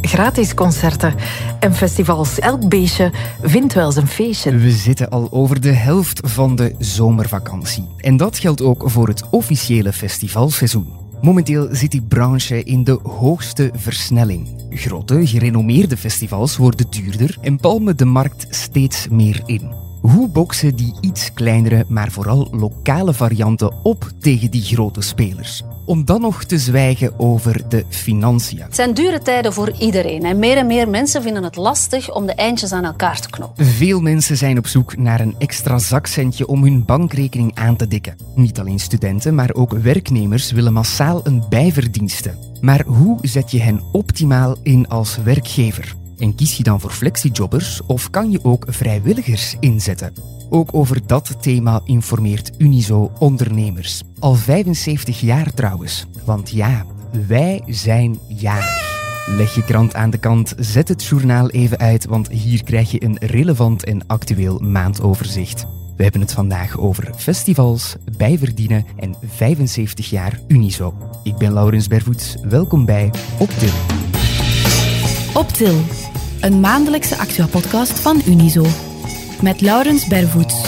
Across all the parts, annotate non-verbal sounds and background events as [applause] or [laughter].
Gratis concerten en festivals. Elk beestje vindt wel zijn feestje. We zitten al over de helft van de zomervakantie. En dat geldt ook voor het officiële festivalseizoen. Momenteel zit die branche in de hoogste versnelling. Grote, gerenommeerde festivals worden duurder en palmen de markt steeds meer in. Hoe boksen die iets kleinere, maar vooral lokale varianten op tegen die grote spelers? Om dan nog te zwijgen over de financiën. Het zijn dure tijden voor iedereen en meer en meer mensen vinden het lastig om de eindjes aan elkaar te knopen. Veel mensen zijn op zoek naar een extra zakcentje om hun bankrekening aan te dikken. Niet alleen studenten, maar ook werknemers willen massaal een bijverdienste. Maar hoe zet je hen optimaal in als werkgever? En kies je dan voor flexiejobbers of kan je ook vrijwilligers inzetten? Ook over dat thema informeert Unizo ondernemers. Al 75 jaar trouwens. Want ja, wij zijn jarig. Leg je krant aan de kant, zet het journaal even uit, want hier krijg je een relevant en actueel maandoverzicht. We hebben het vandaag over festivals, bijverdienen en 75 jaar Unizo. Ik ben Laurens Bervoets, welkom bij Optil. Optil, een maandelijkse actua-podcast van Unizo. Met Laurens Bervoets.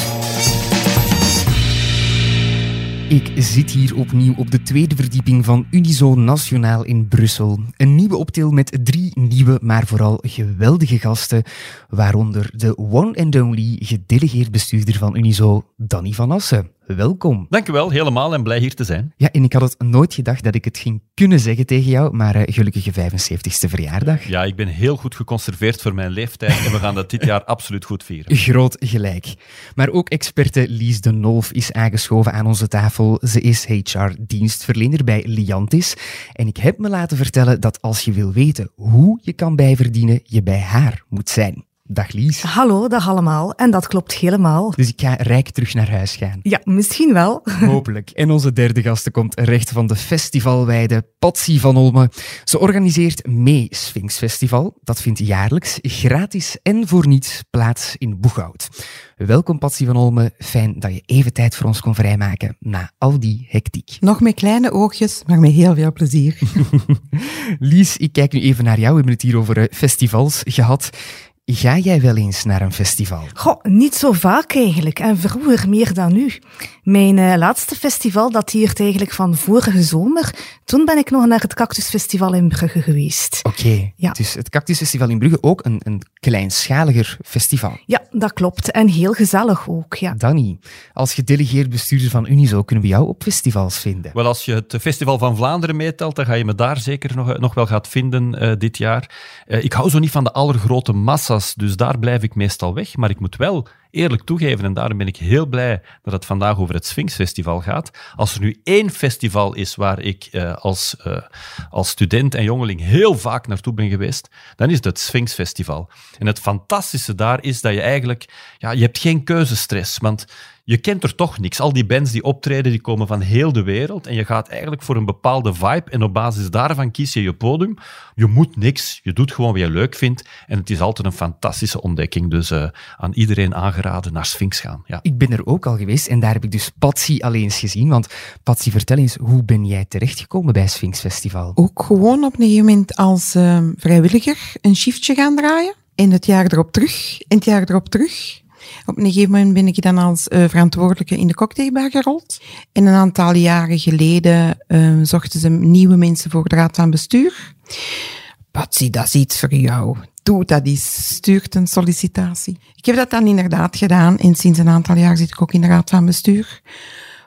Ik zit hier opnieuw op de tweede verdieping van Unizo Nationaal in Brussel. Een nieuwe optil met drie nieuwe, maar vooral geweldige gasten. Waaronder de one and only gedelegeerd bestuurder van Unizo, Danny van Assen. Welkom. Dankjewel, helemaal en blij hier te zijn. Ja, en ik had het nooit gedacht dat ik het ging kunnen zeggen tegen jou, maar uh, gelukkige 75ste verjaardag. Ja, ik ben heel goed geconserveerd voor mijn leeftijd en we gaan dat dit jaar [laughs] absoluut goed vieren. Groot gelijk. Maar ook experte Lies de Nolf is aangeschoven aan onze tafel. Ze is HR-dienstverlener bij Liantis. En ik heb me laten vertellen dat als je wil weten hoe je kan bijverdienen, je bij haar moet zijn. Dag Lies. Hallo, dag allemaal. En dat klopt helemaal. Dus ik ga rijk terug naar huis gaan. Ja, misschien wel. [laughs] Hopelijk. En onze derde gasten komt recht van de festivalweide Patsy van Olme. Ze organiseert mee Sphinx Festival. Dat vindt jaarlijks gratis en voor niets plaats in Boeghout. Welkom Patsy van Olme. Fijn dat je even tijd voor ons kon vrijmaken na al die hectiek. Nog met kleine oogjes, maar met heel veel plezier. [laughs] Lies, ik kijk nu even naar jou. We hebben het hier over festivals gehad. Ga jij wel eens naar een festival? Goh, niet zo vaak eigenlijk. En vroeger meer dan nu. Mijn uh, laatste festival dateert eigenlijk van vorige zomer. Toen ben ik nog naar het Cactusfestival in Brugge geweest. Oké, okay. ja. dus het Cactusfestival in Brugge ook een, een kleinschaliger festival. Ja, dat klopt. En heel gezellig ook, ja. Danny, als gedelegeerd bestuurder van Unizo, kunnen we jou op festivals vinden? Wel, als je het Festival van Vlaanderen meetelt, dan ga je me daar zeker nog, nog wel gaat vinden uh, dit jaar. Uh, ik hou zo niet van de allergrote massa's, dus daar blijf ik meestal weg. Maar ik moet wel eerlijk toegeven, en daarom ben ik heel blij dat het vandaag over het Sphinx Festival gaat. Als er nu één festival is waar ik uh, als, uh, als student en jongeling heel vaak naartoe ben geweest, dan is het Sphinx Festival. En het fantastische daar is dat je eigenlijk, ja, je hebt geen keuzestress, want je kent er toch niks. Al die bands die optreden, die komen van heel de wereld en je gaat eigenlijk voor een bepaalde vibe en op basis daarvan kies je je podium. Je moet niks, je doet gewoon wat je leuk vindt en het is altijd een fantastische ontdekking. Dus uh, aan iedereen aangeraden naar Sphinx gaan. Ja. Ik ben er ook al geweest en daar heb ik dus Patsy alleen eens gezien. Want Patsy, vertel eens, hoe ben jij terechtgekomen bij Sphinx Festival? Ook gewoon op een gegeven moment als uh, vrijwilliger een shiftje gaan draaien. En het jaar erop terug, en het jaar erop terug. Op een gegeven moment ben ik dan als uh, verantwoordelijke in de cocktailbar gerold. En een aantal jaren geleden uh, zochten ze nieuwe mensen voor de raad van bestuur. Patsy, dat is iets voor jou. Doe dat eens. Stuurt een sollicitatie. Ik heb dat dan inderdaad gedaan. En sinds een aantal jaar zit ik ook in de raad van bestuur.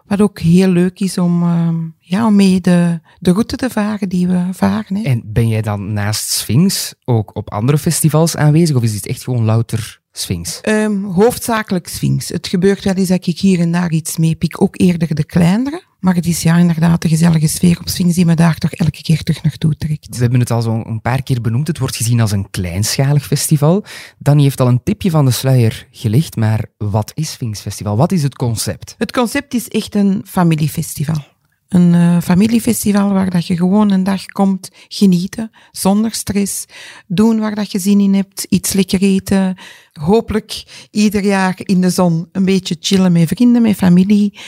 Wat ook heel leuk is om, uh, ja, om mee de, de route te varen die we varen. Hè. En ben jij dan naast Sphinx ook op andere festivals aanwezig? Of is dit echt gewoon louter Sphinx? Um, hoofdzakelijk Sphinx. Het gebeurt wel eens dat ik hier en daar iets meepik, ook eerder de kleinere. Maar het is ja inderdaad de gezellige sfeer op Sphinx die me daar toch elke keer terug naartoe trekt. We hebben het al zo een paar keer benoemd. Het wordt gezien als een kleinschalig festival. Danny heeft al een tipje van de sluier gelicht, maar wat is Sphinx Festival? Wat is het concept? Het concept is echt een familiefestival. Een uh, familiefestival waar dat je gewoon een dag komt genieten, zonder stress, doen waar dat je zin in hebt, iets lekker eten. Hopelijk ieder jaar in de zon een beetje chillen met vrienden, met familie.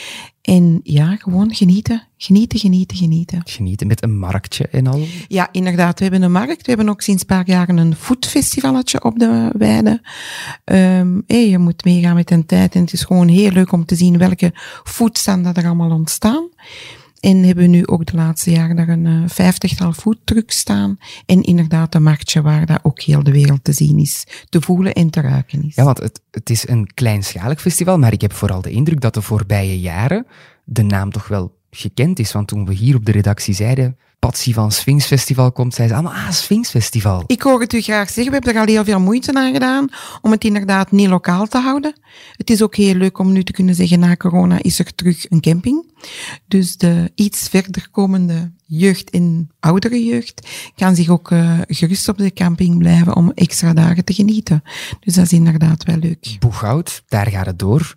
En ja, gewoon genieten, genieten, genieten, genieten. Genieten met een marktje en al. Ja, inderdaad. We hebben een markt. We hebben ook sinds een paar jaren een foodfestivalletje op de weide. Um, hey, je moet meegaan met een tijd. En het is gewoon heel leuk om te zien welke foodstanden er allemaal ontstaan. En hebben nu ook de laatste jaren daar een uh, vijftigtal foodtrucks staan. En inderdaad een marktje waar dat ook heel de wereld te zien is, te voelen en te ruiken is. Ja, want het, het is een kleinschalig festival, maar ik heb vooral de indruk dat de voorbije jaren de naam toch wel gekend is. Want toen we hier op de redactie zeiden, Patsy van Sphinx Festival komt, zei ze allemaal, ah, Sphinx Festival. Ik hoor het u graag zeggen. We hebben er al heel veel moeite aan gedaan om het inderdaad niet lokaal te houden. Het is ook heel leuk om nu te kunnen zeggen, na corona is er terug een camping. Dus de iets verder komende jeugd en oudere jeugd kan zich ook uh, gerust op de camping blijven om extra dagen te genieten. Dus dat is inderdaad wel leuk. Boeghout, daar gaat het door.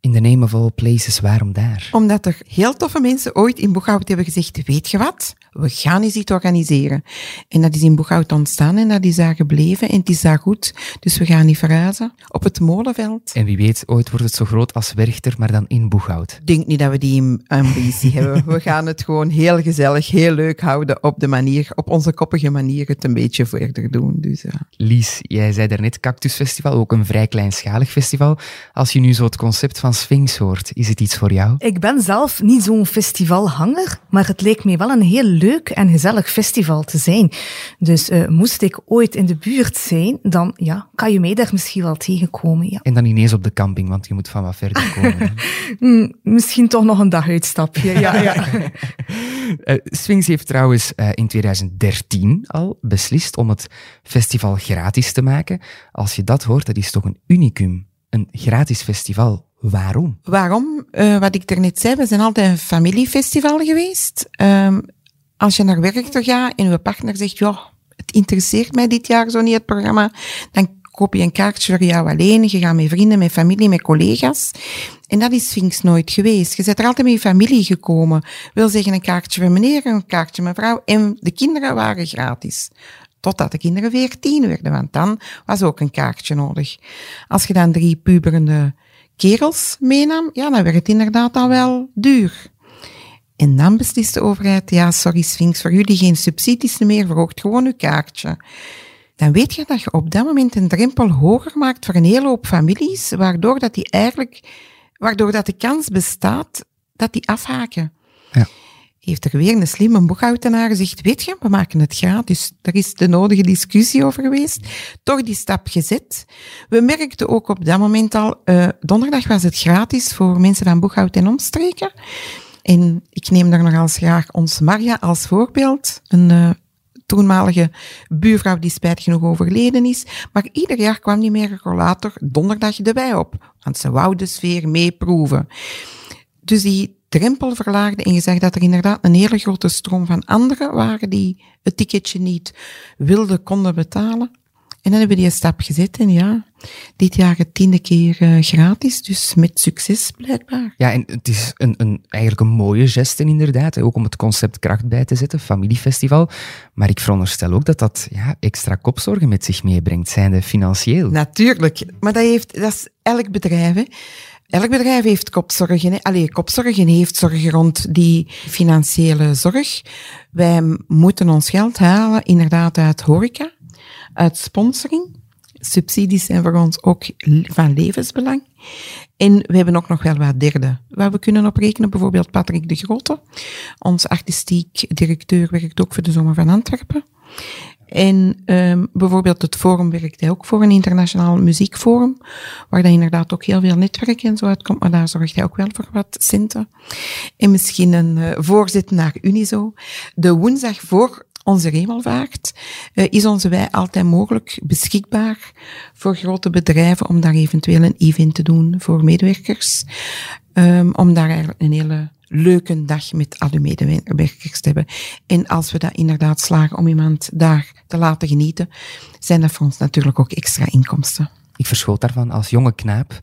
In the name of all places, waarom daar? Omdat er heel toffe mensen ooit in Boeghout hebben gezegd, weet je wat, we gaan eens iets organiseren. En dat is in Boeghout ontstaan en dat is daar gebleven en het is daar goed. Dus we gaan niet verhuizen. Op het molenveld. En wie weet, ooit wordt het zo groot als Werchter, maar dan in Boeghout. Ik denk niet dat we die ambitie hebben. [laughs] We gaan het gewoon heel gezellig, heel leuk houden op de manier, op onze koppige manier het een beetje verder doen. Dus, ja. Lies, jij zei daarnet Cactus Festival, ook een vrij kleinschalig festival. Als je nu zo het concept van Sphinx hoort, is het iets voor jou? Ik ben zelf niet zo'n festivalhanger, maar het leek me wel een heel leuk en gezellig festival te zijn. Dus uh, moest ik ooit in de buurt zijn, dan ja, kan je mij daar misschien wel tegenkomen. Ja. En dan ineens op de camping, want je moet van wat verder komen. [laughs] mm, misschien toch nog een dag uitstapje. ja, ja. uh, [laughs] Sphinx heeft trouwens uh, in 2013 al beslist om het festival gratis te maken. Als je dat hoort, dat is toch een unicum. Een gratis festival. Waarom? Waarom? Uh, wat ik er net zei, we zijn altijd een familiefestival geweest. Um, als je naar Werchter gaat en je partner zegt, ja, het interesseert mij dit jaar zo niet, het programma, dan koop je een kaartje voor jou alleen. Je gaat met vrienden, met familie, met collega's. En dat is Sphinx nooit geweest. Je bent er altijd met je familie gekomen. Wil zeggen een kaartje voor meneer, een kaartje mevrouw. En de kinderen waren gratis. Totdat de kinderen veertien werden, want dan was ook een kaartje nodig. Als je dan drie puberende kerels meenam, ja, dan werd het inderdaad al wel duur. En dan beslist de overheid, ja, sorry Sphinx, voor jullie geen subsidies meer, verhoogt gewoon uw kaartje. Dan weet je dat je op dat moment een drempel hoger maakt voor een hele hoop families, waardoor dat die eigenlijk, waardoor dat de kans bestaat dat die afhaken. Ja. Heeft er weer een slimme boekhoudenaar gezegd, weet je, we maken het gratis. Daar is de nodige discussie over geweest. Toch die stap gezet. We merkten ook op dat moment al, uh, donderdag was het gratis voor mensen van Boeghout en omstreken. En ik neem daar nog eens graag ons Marja als voorbeeld. Een uh, toenmalige buurvrouw die spijtig genoeg overleden is. Maar ieder jaar kwam die meer rollator donderdag erbij op. Want ze wou de sfeer meeproeven. Dus die drempel verlaagde en je zag dat er inderdaad een hele grote stroom van anderen waren die het ticketje niet wilden, konden betalen. En dan hebben we die stap gezet en ja, dit jaar het tiende keer uh, gratis, dus met succes blijkbaar. Ja, en het is een, een, eigenlijk een mooie geste inderdaad, ook om het concept kracht bij te zetten, familiefestival. Maar ik veronderstel ook dat dat ja, extra kopzorgen met zich meebrengt, zijnde financieel. Natuurlijk, maar dat, heeft, dat is elk bedrijf. Hè. Elk bedrijf heeft kopzorgen. Hè. Allee, kopzorgen heeft zorgen rond die financiële zorg. Wij moeten ons geld halen inderdaad uit horeca uit sponsoring. Subsidies zijn voor ons ook van levensbelang. En we hebben ook nog wel wat derde waar we kunnen op rekenen. Bijvoorbeeld Patrick de Grote. Ons artistiek directeur werkt ook voor de Zomer van Antwerpen. En um, bijvoorbeeld het forum werkt hij ook voor een internationaal muziekforum, waar dat inderdaad ook heel veel netwerk en zo uitkomt, maar daar zorgt hij ook wel voor wat centen. En misschien een uh, voorzet naar Unizo. De woensdag voor onze remelvaart, uh, is onze wij altijd mogelijk beschikbaar voor grote bedrijven om daar eventueel een event te doen voor medewerkers. Um, om daar eigenlijk een hele leuke dag met alle medewerkers te hebben. En als we dat inderdaad slagen om iemand daar te laten genieten, zijn dat voor ons natuurlijk ook extra inkomsten. Ik verschoot daarvan als jonge knaap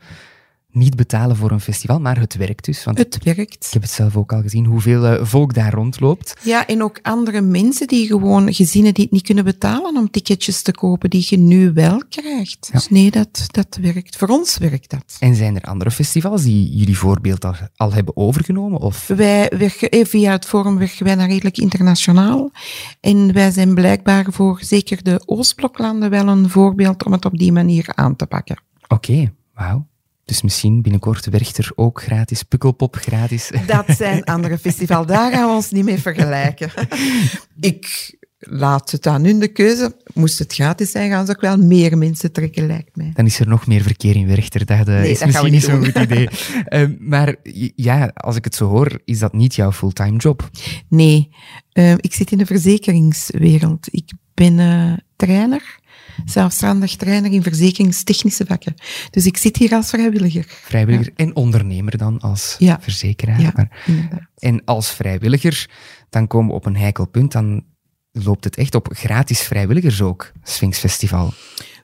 niet betalen voor een festival, maar het werkt dus. Want Het werkt. ik heb het zelf ook al gezien, hoeveel eh, volk daar rondloopt. Ja, en ook andere mensen die gewoon, gezinnen die het niet kunnen betalen om ticketjes te kopen, die je nu wel krijgt. Dus nee, dat, dat werkt. Voor ons werkt dat. En zijn er andere festivals die jullie voorbeeld al, al hebben overgenomen? Of Wij werken, eh, via het forum werken wij naar redelijk internationaal. En wij zijn blijkbaar voor zeker de Oostbloklanden wel een voorbeeld om het op die manier aan te pakken. Oké, wauw. Dus misschien binnenkort werkt er ook gratis, Pukkelpop gratis. [laughs] Dat zijn andere festivals, daar gaan we ons niet mee vergelijken. [laughs] Ik laat het aan hun de keuze. Moest het gratis zijn, gaan ze ook wel meer mensen trekken, lijkt mij. Dan is er nog meer verkeer in Werchter. Dat eh, Nee, is dat gaan we misschien niet niet zo'n goed idee. [laughs] Eh, maar ja, als ik het zo hoor, is dat niet jouw fulltime job. Nee, eh, ik zit in de verzekeringswereld. Ik ben eh, trainer, zelfstandig trainer in verzekeringstechnische vakken. Dus ik zit hier als vrijwilliger. Vrijwilliger en ondernemer dan als Ja. verzekeraar. Ja, Maar, en als vrijwilliger, dan komen we op een heikel punt. Dan loopt het echt op gratis vrijwilligers ook, Sphinx Festival.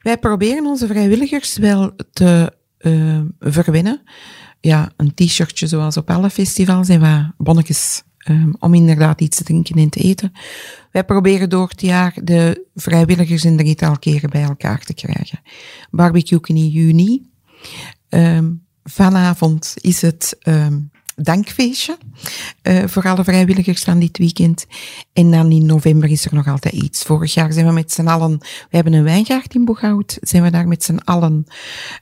Wij proberen onze vrijwilligers wel te eh, verwennen. Ja, een t-shirtje zoals op alle festivals en wat bonnetjes um, om inderdaad iets te drinken en te eten. Wij proberen door het jaar de vrijwilligers een drietal keren bij elkaar te krijgen. Barbecue in juni. Um, vanavond is het um, dankfeestje uh, voor alle vrijwilligers van dit weekend. En dan in november is er nog altijd iets. Vorig jaar zijn we met z'n allen, we hebben een wijngaard in Boeghout, zijn we daar met z'n allen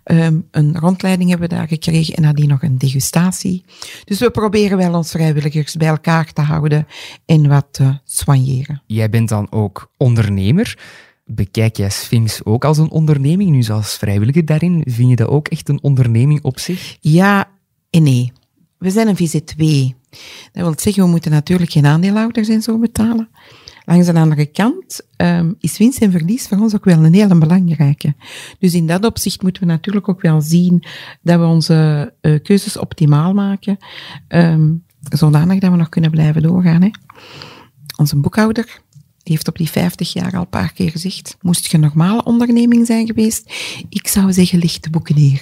um, een rondleiding hebben we daar gekregen en nadien nog een degustatie. Dus we proberen wel ons vrijwilligers bij elkaar te houden en wat te soigneren. Jij bent dan ook ondernemer. Bekijk jij Sphinx ook als een onderneming, nu als vrijwilliger daarin? Vind je dat ook echt een onderneming op zich? Ja en nee. We zijn een VZ2. Dat wil zeggen, we moeten natuurlijk geen aandeelhouders en zo betalen. Langs de andere kant um, is winst en verlies voor ons ook wel een hele belangrijke. Dus in dat opzicht moeten we natuurlijk ook wel zien dat we onze uh, keuzes optimaal maken, um, zodanig dat we nog kunnen blijven doorgaan. Hè. Onze boekhouder die heeft op die 50 jaar al een paar keer gezegd, moest je een normale onderneming zijn geweest, ik zou zeggen, licht de boeken neer.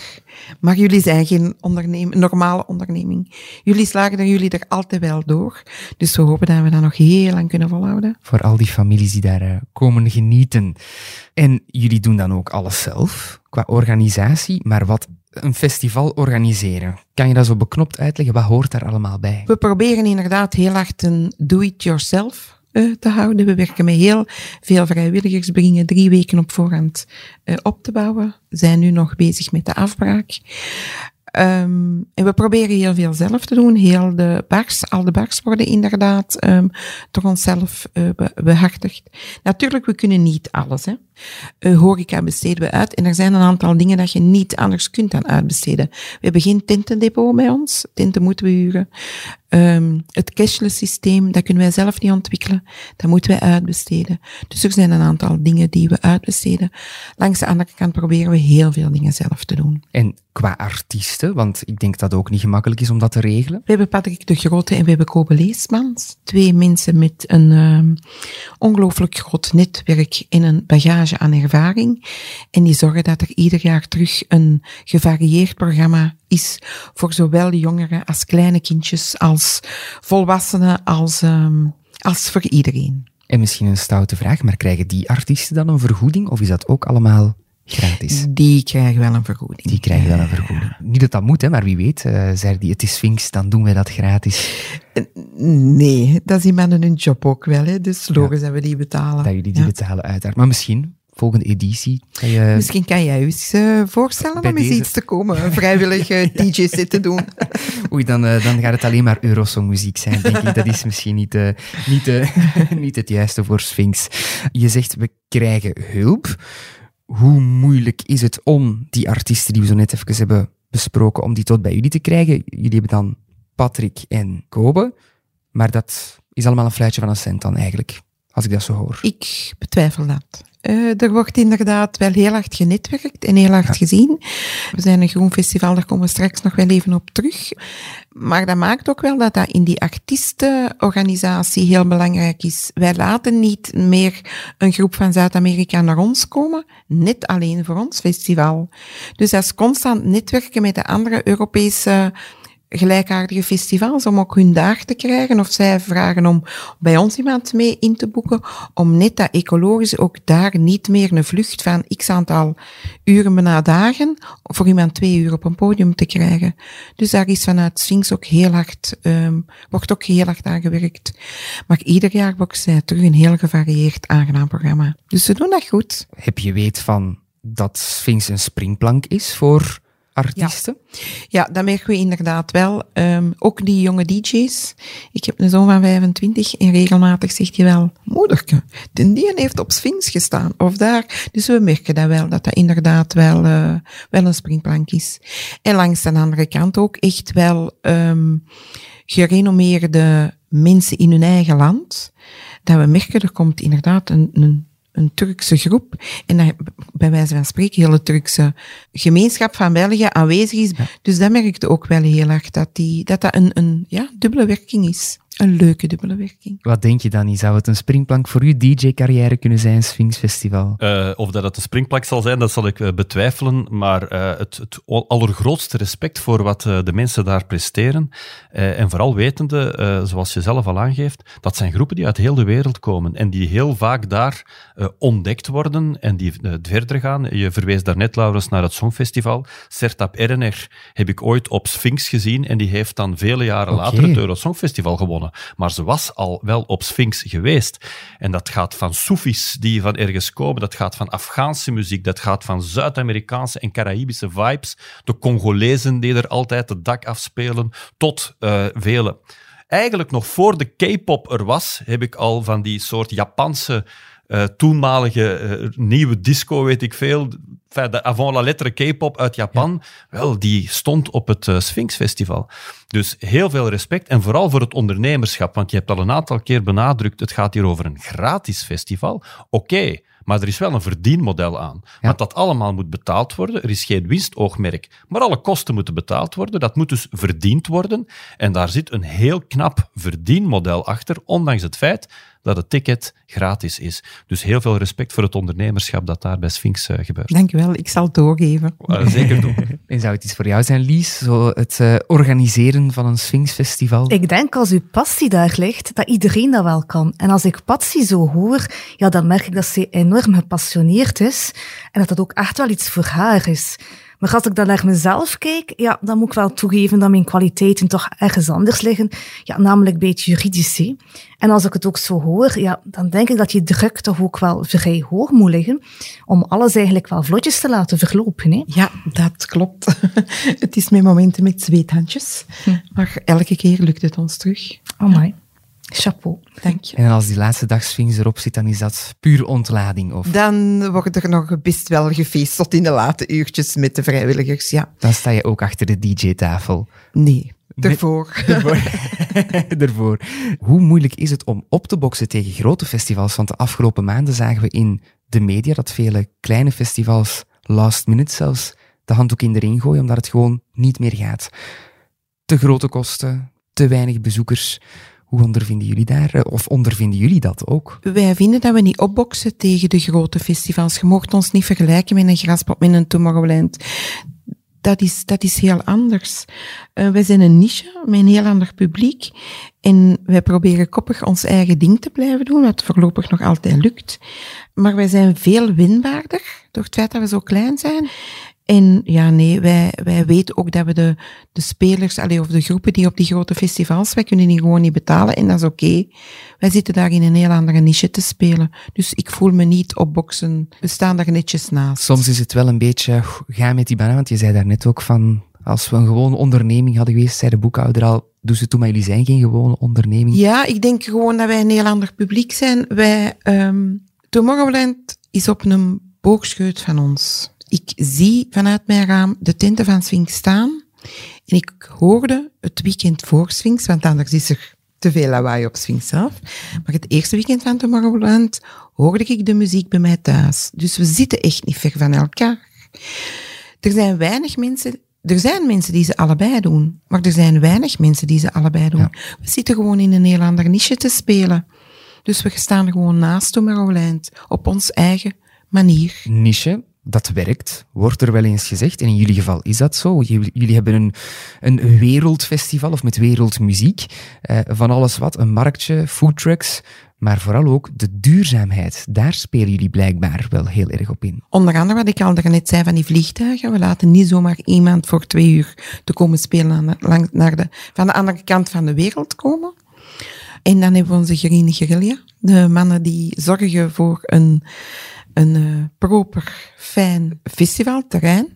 Maar jullie zijn geen onderneming, normale onderneming. Jullie slagen er jullie er altijd wel door. Dus we hopen dat we dat nog heel lang kunnen volhouden. Voor al die families die daar uh, komen genieten. En jullie doen dan ook alles zelf, qua organisatie, maar wat een festival organiseren. Kan je dat zo beknopt uitleggen? Wat hoort daar allemaal bij? We proberen inderdaad heel hard een do-it-yourself te houden. We werken met heel veel vrijwilligers, brengen drie weken op voorhand uh, op te bouwen. We zijn nu nog bezig met de afbraak. Um, en we proberen heel veel zelf te doen. Heel de bars, al de bars worden inderdaad um, door onszelf uh, be behartigd. Natuurlijk, we kunnen niet alles. Hè. Uh, horeca besteden we uit. En er zijn een aantal dingen dat je niet anders kunt dan uitbesteden. We hebben geen tentendepot bij ons. Tenten moeten we huren. Um, het cashless systeem, dat kunnen wij zelf niet ontwikkelen. Dat moeten wij uitbesteden. Dus er zijn een aantal dingen die we uitbesteden. Langs de andere kant proberen we heel veel dingen zelf te doen. En qua artiesten, want ik denk dat het ook niet gemakkelijk is om dat te regelen. We hebben Patrick de Grote en we hebben Kobe Leesmans. Twee mensen met een um, ongelooflijk groot netwerk en een bagage aan ervaring. En die zorgen dat er ieder jaar terug een gevarieerd programma is voor zowel jongeren als kleine kindjes, als volwassenen, als, um, als voor iedereen. En misschien een stoute vraag, maar krijgen die artiesten dan een vergoeding of is dat ook allemaal gratis? Die krijgen wel een vergoeding. Die krijgen wel een vergoeding. Niet dat dat moet, hè, maar wie weet, uh, zei die, het is Sphinx, dan doen wij dat gratis. Nee, dat zien mannen hun job ook wel, hè. dus logisch ja, dat we die betalen. Dat jullie die ja. betalen, uiteraard. Maar misschien, volgende editie. Je... Misschien kan jij je eens uh, voorstellen Bij om eens iets te komen, een vrijwillige [laughs] DJ-set te doen. [laughs] Oei, dan, uh, dan gaat het alleen maar Eurosong-muziek zijn, denk ik. Dat is misschien niet, uh, niet, [laughs] niet het juiste voor Sphinx. Je zegt, we krijgen hulp. Hoe moeilijk is het om die artiesten die we zo net even hebben besproken, om die tot bij jullie te krijgen? Jullie hebben dan Patrick en Kobe, maar dat is allemaal een fluitje van een cent dan eigenlijk, als ik dat zo hoor. Ik betwijfel dat. Uh, er wordt inderdaad wel heel hard genetwerkt en heel hard gezien. We zijn een groen festival, daar komen we straks nog wel even op terug. Maar dat maakt ook wel dat dat in die artiestenorganisatie heel belangrijk is. Wij laten niet meer een groep van Zuid-Amerika naar ons komen, net alleen voor ons festival. Dus dat is constant netwerken met de andere Europese gelijkaardige festivals om ook hun dag te krijgen. Of zij vragen om bij ons iemand mee in te boeken. Om net dat ecologisch ook daar niet meer een vlucht van x aantal uren na dagen voor iemand twee uur op een podium te krijgen. Dus daar is vanuit Sphinx ook heel hard, um, wordt ook heel hard aan gewerkt. Maar ieder jaar wordt zij terug een heel gevarieerd aangenaam programma. Dus ze doen dat goed. Heb je weet van dat Sphinx een springplank is voor artiesten? Ja, ja dat merken we inderdaad wel. Um, ook die jonge DJ's. Ik heb een zoon van 25 en regelmatig zegt hij wel, moederke, de die heeft op Sphinx gestaan. Of daar. Dus we merken dat wel, dat dat inderdaad wel, uh, wel een springplank is. En langs de andere kant ook echt wel um, gerenommeerde mensen in hun eigen land. Dat we merken, er komt inderdaad een, een een Turkse groep. En dat, bij wijze van spreken, heel de Turkse gemeenschap van België aanwezig is. Dus dat merkte ook wel heel erg, dat die, dat, dat een, een ja, dubbele werking is. Een leuke dubbele werking. Wat denk je, Danny? Zou het een springplank voor uw DJ-carrière kunnen zijn, Sphinx Festival? Uh, of dat het een springplank zal zijn, dat zal ik uh, betwijfelen. Maar uh, het, het, allergrootste respect voor wat de mensen daar presteren. en vooral wetende, zoals je zelf al aangeeft, dat zijn groepen die uit heel de wereld komen. En die heel vaak daar ontdekt worden en die verder gaan. Je verwees daarnet, Laurens, naar het Songfestival. Sertab Erener heb ik ooit op Sphinx gezien. En die heeft dan vele jaren okay. later het Euro Songfestival Maar ze was al wel op Sphinx geweest. En dat gaat van Soefis die van ergens komen, dat gaat van Afghaanse muziek, dat gaat van Zuid-Amerikaanse en Caraïbische vibes, de Congolezen die er altijd het dak afspelen, tot uh, vele. Eigenlijk nog voor de K-pop er was, heb ik al van die soort Japanse uh, toenmalige uh, nieuwe disco, weet ik veel. De avant la lettre K-pop uit Japan, wel, die stond op het uh, Sphinx Festival. Dus heel veel respect en vooral voor het ondernemerschap, want je hebt al een aantal keer benadrukt, het gaat hier over een gratis festival. Oké, maar er is wel een verdienmodel aan. Want dat allemaal moet betaald worden. Er is geen winstoogmerk. Maar alle kosten moeten betaald worden. Dat moet dus verdiend worden. En daar zit een heel knap verdienmodel achter, ondanks het feit dat het ticket gratis is. Dus heel veel respect voor het ondernemerschap dat daar bij Sphinx uh, gebeurt. Dankjewel, ik zal het doorgeven. [laughs] Uh, zeker doen. [laughs] en zou het iets voor jou zijn, Lies, zo het uh, organiseren van een Sphinx-festival? Ik denk als uw passie daar ligt, dat iedereen dat wel kan. En als ik Patsy zo hoor, ja, dan merk ik dat ze enorm gepassioneerd is en dat dat ook echt wel iets voor haar is. Maar als ik dan naar mezelf kijk, ja, dan moet ik wel toegeven dat mijn kwaliteiten toch ergens anders liggen. Ja, namelijk bij het juridische. En als ik het ook zo hoor, ja, dan denk ik dat je druk toch ook wel vrij hoog moet liggen om alles eigenlijk wel vlotjes te laten verlopen. Hè? Ja, dat klopt. [laughs] het is met momenten met zweethandjes. Hm. Maar elke keer lukt het ons terug. Oh my. Chapeau, dank je. En als die laatste dag Sphinx erop zit, dan is dat puur ontlading? Of? Dan wordt er nog best wel gefeest tot in de late uurtjes met de vrijwilligers, ja. Dan sta je ook achter de DJ-tafel? Nee, Daarvoor. [laughs] [laughs] Daarvoor. Hoe moeilijk is het om op te boksen tegen grote festivals? Want de afgelopen maanden zagen we in de media dat vele kleine festivals last minute zelfs de handdoek in de ring gooien, omdat het gewoon niet meer gaat. Te grote kosten, te weinig bezoekers. Hoe ondervinden jullie daar? Eh, of ondervinden jullie dat ook? Wij vinden dat we niet opboksen tegen de grote festivals. Je mocht ons niet vergelijken met een Graspop, met een Tomorrowland. Dat is, dat is heel anders. Uh, wij zijn een niche met een heel ander publiek. En wij proberen koppig ons eigen ding te blijven doen, wat voorlopig nog altijd lukt. Maar wij zijn veel winbaarder door het feit dat we zo klein zijn. En ja, nee, wij, wij weten ook dat we de, de spelers, allee, of de groepen die op die grote festivals, wij kunnen die gewoon niet betalen en dat is oké. Okay. Wij zitten daar in een heel andere niche te spelen. Dus ik voel me niet opboksen. We staan daar netjes naast. Soms is het wel een beetje, ga met die banaan, want je zei daar net ook van, als we een gewone onderneming hadden geweest, zei de boekhouder al, doe ze toe, maar jullie zijn geen gewone onderneming. Ja, ik denk gewoon dat wij een heel ander publiek zijn. Wij, um, Tomorrowland is op een boogscheut van ons ik zie vanuit mijn raam de tenten van Sphinx staan. En ik hoorde het weekend voor Sphinx, want anders is er te veel lawaai op Sphinx zelf. Maar het eerste weekend van Tomorrowland hoorde ik de muziek bij mij thuis. Dus we zitten echt niet ver van elkaar. Er zijn weinig mensen er zijn mensen die ze allebei doen, maar er zijn weinig mensen die ze allebei doen. We zitten gewoon in een heel ander niche te spelen. Dus we staan gewoon naast Tomorrowland, op ons eigen manier. Niche, dat werkt, wordt er wel eens gezegd. En in jullie geval is dat zo. Jullie, hebben een, een wereldfestival of met wereldmuziek. Eh, van alles wat, een marktje, foodtrucks, maar vooral ook de duurzaamheid. Daar spelen jullie blijkbaar wel heel erg op in. Onder andere wat ik al daarnet zei van die vliegtuigen. We laten niet zomaar iemand voor twee uur te komen spelen lang, naar de, van de andere kant van de wereld komen. En dan hebben we onze Green Guerrilla. De mannen die zorgen voor een, een uh, proper, fijn festivalterrein.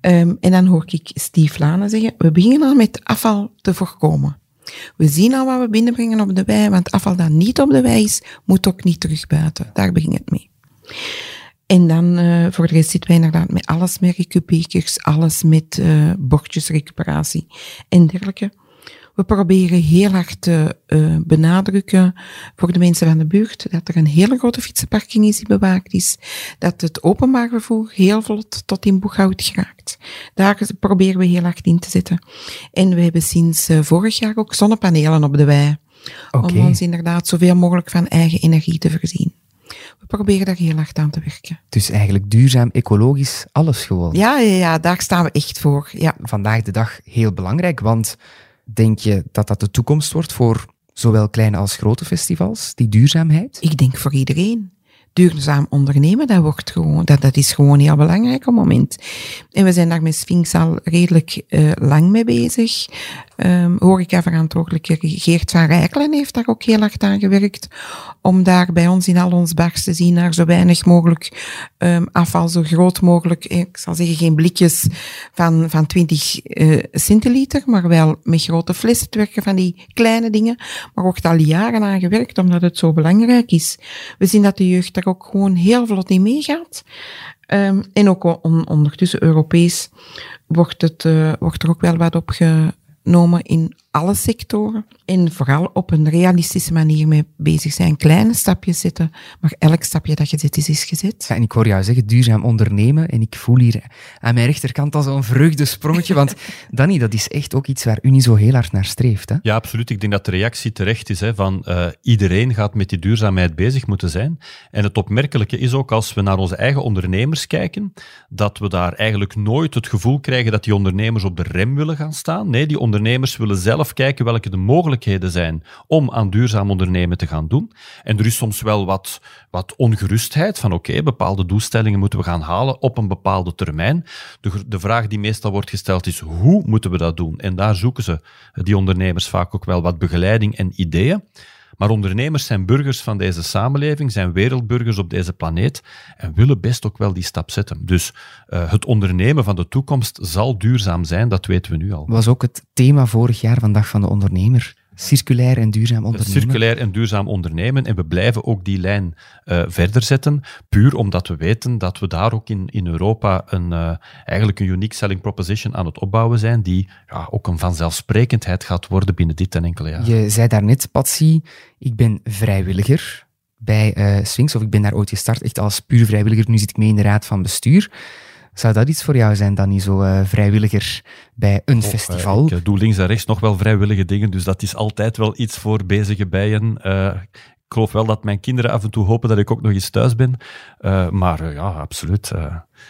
Um, en dan hoor ik Steve Lane zeggen, we beginnen al met afval te voorkomen. We zien al wat we binnenbrengen op de wei, want afval dat niet op de wei is, moet ook niet terug buiten. Daar begint het mee. En dan uh, voor de rest zitten wij inderdaad met alles met recupekers, alles met uh, bordjesrecuperatie en dergelijke. We proberen heel hard te uh, benadrukken voor de mensen van de buurt dat er een hele grote fietsenparking is die bewaakt is, dat het openbaar vervoer heel vlot tot in Boeghout geraakt. Daar proberen we heel hard in te zetten. En we hebben sinds uh, vorig jaar ook zonnepanelen op de wei. Okay. Om ons inderdaad zoveel mogelijk van eigen energie te voorzien. We proberen daar heel hard aan te werken. Dus eigenlijk duurzaam, ecologisch, alles gewoon. Ja, ja, ja daar staan we echt voor. Ja. Vandaag de dag heel belangrijk, want Denk je dat dat de toekomst wordt voor zowel kleine als grote festivals, die duurzaamheid? Ik denk voor iedereen. Duurzaam ondernemen, dat, wordt gewoon, dat, dat is gewoon heel belangrijk op het moment. En we zijn daar met Sphinx al redelijk uh, lang mee bezig. Um, horeca-verantwoordelijke Geert van Rijkelen heeft daar ook heel hard aan gewerkt om daar bij ons in al ons bars te zien naar zo weinig mogelijk um, afval, zo groot mogelijk, eh, ik zal zeggen geen blikjes van, van 20 uh, centiliter, maar wel met grote flessen te werken van die kleine dingen. Maar wordt al jaren aan gewerkt omdat het zo belangrijk is. We zien dat de jeugd ook gewoon heel vlot in meegaat. Um, en ook on, ondertussen Europees wordt, het, uh, wordt er ook wel wat op ge, genomen in alle sectoren. En vooral op een realistische manier mee bezig zijn. Kleine stapjes zetten, maar elk stapje dat je zet is, is gezet. Ja, en ik hoor jou zeggen duurzaam ondernemen. En ik voel hier aan mijn rechterkant al zo'n vreugdesprongetje. want [laughs] Danny, dat is echt ook iets waar Unie zo heel hard naar streeft. Hè? Ja, absoluut. Ik denk dat de reactie terecht is hè, van uh, iedereen gaat met die duurzaamheid bezig moeten zijn. En het opmerkelijke is ook als we naar onze eigen ondernemers kijken, dat we daar eigenlijk nooit het gevoel krijgen dat die ondernemers op de rem willen gaan staan. Nee, die ondernemers willen zelf kijken welke de mogelijkheden zijn om aan duurzaam ondernemen te gaan doen. En er is soms wel wat, wat ongerustheid van oké, bepaalde doelstellingen moeten we gaan halen op een bepaalde termijn. De, de vraag die meestal wordt gesteld is hoe moeten we dat doen? En daar zoeken ze, die ondernemers, vaak ook wel wat begeleiding en ideeën. Maar ondernemers zijn burgers van deze samenleving, zijn wereldburgers op deze planeet en willen best ook wel die stap zetten. Dus uh, het ondernemen van de toekomst zal duurzaam zijn, dat weten we nu al. Was ook het thema vorig jaar van Dag van de Ondernemer. Circulair en duurzaam ondernemen. Circulair en duurzaam ondernemen. En we blijven ook die lijn uh, verder zetten. Puur omdat we weten dat we daar ook in, in Europa een, uh, eigenlijk een unique selling proposition aan het opbouwen zijn. Die ja, ook een vanzelfsprekendheid gaat worden binnen dit en enkele jaren. Je zei daarnet, Patsy, ik ben vrijwilliger bij uh, Sphinx. Of ik ben daar ooit gestart echt als puur vrijwilliger. Nu zit ik mee in de raad van bestuur. Zou dat iets voor jou zijn, dan niet zo uh, vrijwilliger bij een oh, festival? Uh, ik doe links en rechts nog wel vrijwillige dingen, dus dat is altijd wel iets voor bezige bijen. Uh, ik geloof wel dat mijn kinderen af en toe hopen dat ik ook nog eens thuis ben. maar ja, absoluut.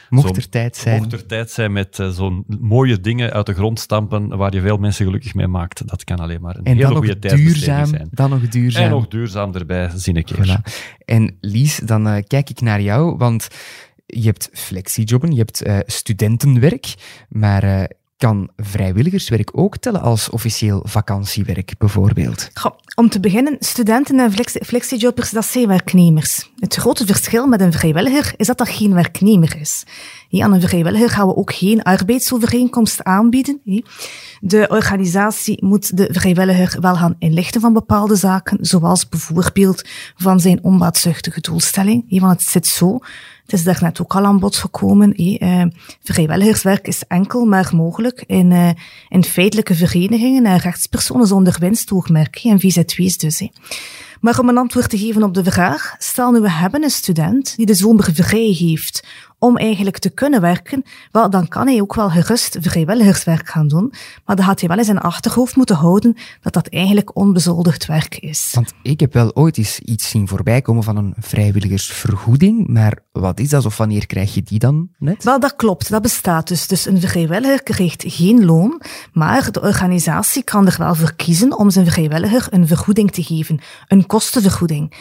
mocht er tijd zijn. Mocht er tijd zijn met zo'n mooie dingen uit de grond stampen waar je veel mensen gelukkig mee maakt, dat kan alleen maar een en hele goede tijd zijn. Dan nog duurzaam. En nog duurzaam erbij, zie ik. Voilà. En Lies, dan kijk ik naar jou, want je hebt flexijobben, je hebt uh, studentenwerk, maar uh, kan vrijwilligerswerk ook tellen als officieel vakantiewerk, bijvoorbeeld? Om te beginnen, studenten en flexi- flexiejobbers, dat zijn werknemers. Het grote verschil met een vrijwilliger is dat dat geen werknemer is. Aan een vrijwilliger gaan we ook geen arbeidsovereenkomst aanbieden. De organisatie moet de vrijwilliger wel gaan inlichten van bepaalde zaken, zoals bijvoorbeeld van zijn onbaatzuchtige doelstelling. Want het zit zo, het is daarnet ook al aan bod gekomen. eh, vrijwilligerswerk is enkel maar mogelijk in, eh, feitelijke verenigingen en rechtspersonen zonder winstoogmerk, en VZW's dus. Maar om een antwoord te geven op de vraag, stel nu we hebben een student die de zomer vrij heeft om eigenlijk te kunnen werken, wel, dan kan hij ook wel gerust vrijwilligerswerk gaan doen, maar dan gaat hij wel in zijn achterhoofd moeten houden dat dat eigenlijk onbezoldigd werk is. Want ik heb wel ooit eens iets zien voorbij komen van een vrijwilligersvergoeding, maar wat is dat of wanneer krijg je die dan net? Wel, dat klopt, dat bestaat dus. Dus een vrijwilliger krijgt geen loon, maar de organisatie kan er wel voor kiezen om zijn vrijwilliger een vergoeding te geven, een kostenvergoeding.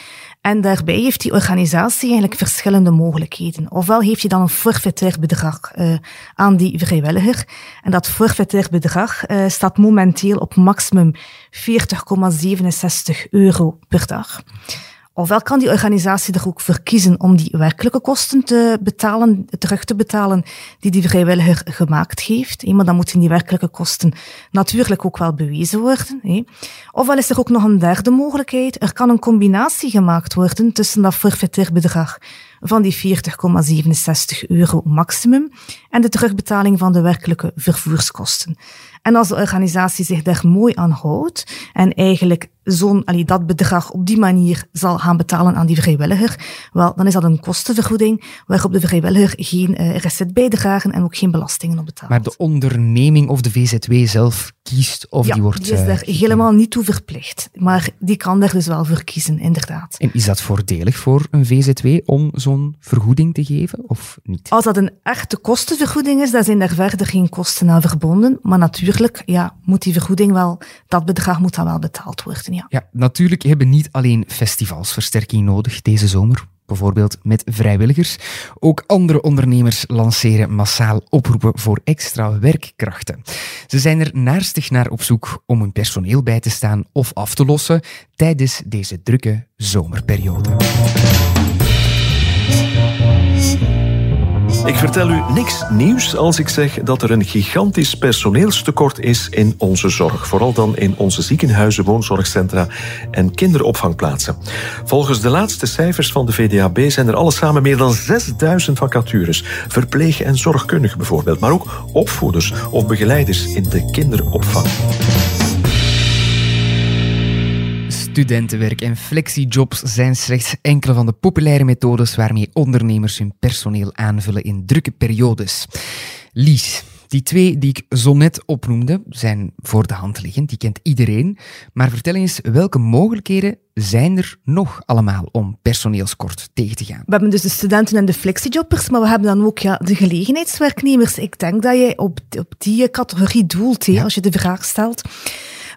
En daarbij heeft die organisatie eigenlijk verschillende mogelijkheden. Ofwel heeft hij dan een forfaitair bedrag uh, aan die vrijwilliger. En dat forfaitair bedrag uh, staat momenteel op maximum 40,67 euro per dag. Ofwel kan die organisatie er ook voor kiezen om die werkelijke kosten te betalen, terug te betalen die die vrijwilliger gemaakt heeft. Maar dan moeten die werkelijke kosten natuurlijk ook wel bewezen worden. Ofwel is er ook nog een derde mogelijkheid. Er kan een combinatie gemaakt worden tussen dat forfaitair bedrag van die 40,67 euro maximum en de terugbetaling van de werkelijke vervoerskosten. En als de organisatie zich daar mooi aan houdt en eigenlijk zo'n, dat bedrag op die manier zal gaan betalen aan die vrijwilliger, wel, dan is dat een kostenvergoeding waarop de vrijwilliger geen uh, recet bijdragen en ook geen belastingen op betaalt. Maar de onderneming of de VZW zelf kiest of ja, die wordt... die is daar uh, helemaal niet toe verplicht. Maar die kan daar dus wel voor kiezen, inderdaad. En is dat voordelig voor een VZW om zo'n vergoeding te geven of niet? Als dat een echte kostenvergoeding is, dan zijn daar verder geen kosten aan verbonden. Maar natuurlijk, ja, moet die vergoeding wel, dat bedrag moet dan wel betaald worden, ja. Natuurlijk hebben niet alleen festivals versterking nodig deze zomer. Bijvoorbeeld met vrijwilligers. Ook andere ondernemers lanceren massaal oproepen voor extra werkkrachten. Ze zijn er naarstig naar op zoek om hun personeel bij te staan of af te lossen tijdens deze drukke zomerperiode. Ik vertel u niks nieuws als ik zeg dat er een gigantisch personeelstekort is in onze zorg. Vooral dan in onze ziekenhuizen, woonzorgcentra en kinderopvangplaatsen. Volgens de laatste cijfers van de VDAB zijn er alles samen meer dan 6000 vacatures. Verpleeg- en zorgkundigen bijvoorbeeld, maar ook opvoeders of begeleiders in de kinderopvang. Studentenwerk en flexijobs zijn slechts enkele van de populaire methodes waarmee ondernemers hun personeel aanvullen in drukke periodes. Lies, die twee die ik zo net opnoemde, zijn voor de hand liggend, die kent iedereen. Maar vertel eens, welke mogelijkheden zijn er nog allemaal om personeelskort tegen te gaan? We hebben dus de studenten en de flexijobbers, maar we hebben dan ook ja, de gelegenheidswerknemers. Ik denk dat je op, op die categorie doelt, ja. als je de vraag stelt.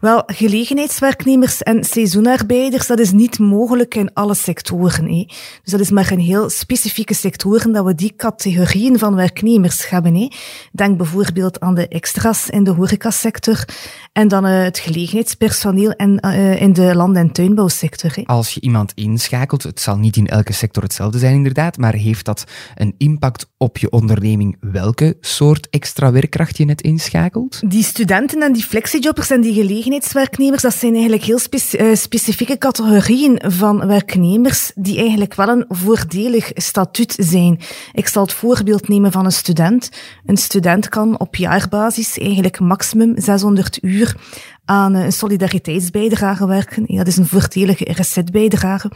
Wel, gelegenheidswerknemers en seizoenarbeiders, dat is niet mogelijk in alle sectoren. Hé. Dus dat is maar in heel specifieke sectoren dat we die categorieën van werknemers hebben. Hé. Denk bijvoorbeeld aan de extra's in de horecasector en dan uh, het gelegenheidspersoneel en, uh, in de land- en tuinbouwsector. Hé. Als je iemand inschakelt, het zal niet in elke sector hetzelfde zijn inderdaad, maar heeft dat een impact op je onderneming welke soort extra werkkracht je net inschakelt? Die studenten en die flexijobbers en die gelegenheidswerknemers, dat zijn eigenlijk heel uh, specifieke categorieën van werknemers die eigenlijk wel een voordelig statuut zijn. Ik zal het voorbeeld nemen van een student. Een student kan op jaarbasis eigenlijk maximum 600 uur aan een solidariteitsbijdrage werken. Dat is een voordelige resetbijdrage.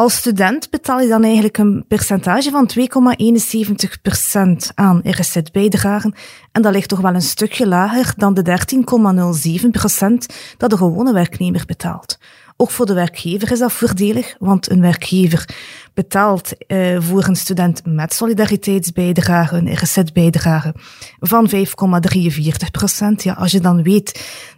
Als student betaal je dan eigenlijk een percentage van 2,71% aan RSZ-bijdragen. En dat ligt toch wel een stukje lager dan de 13,07% dat de gewone werknemer betaalt. Ook voor de werkgever is dat voordelig, want een werkgever betaalt uh, voor een student met solidariteitsbijdrage, een RZ-bijdrage van 5,43 procent. Ja, als je dan weet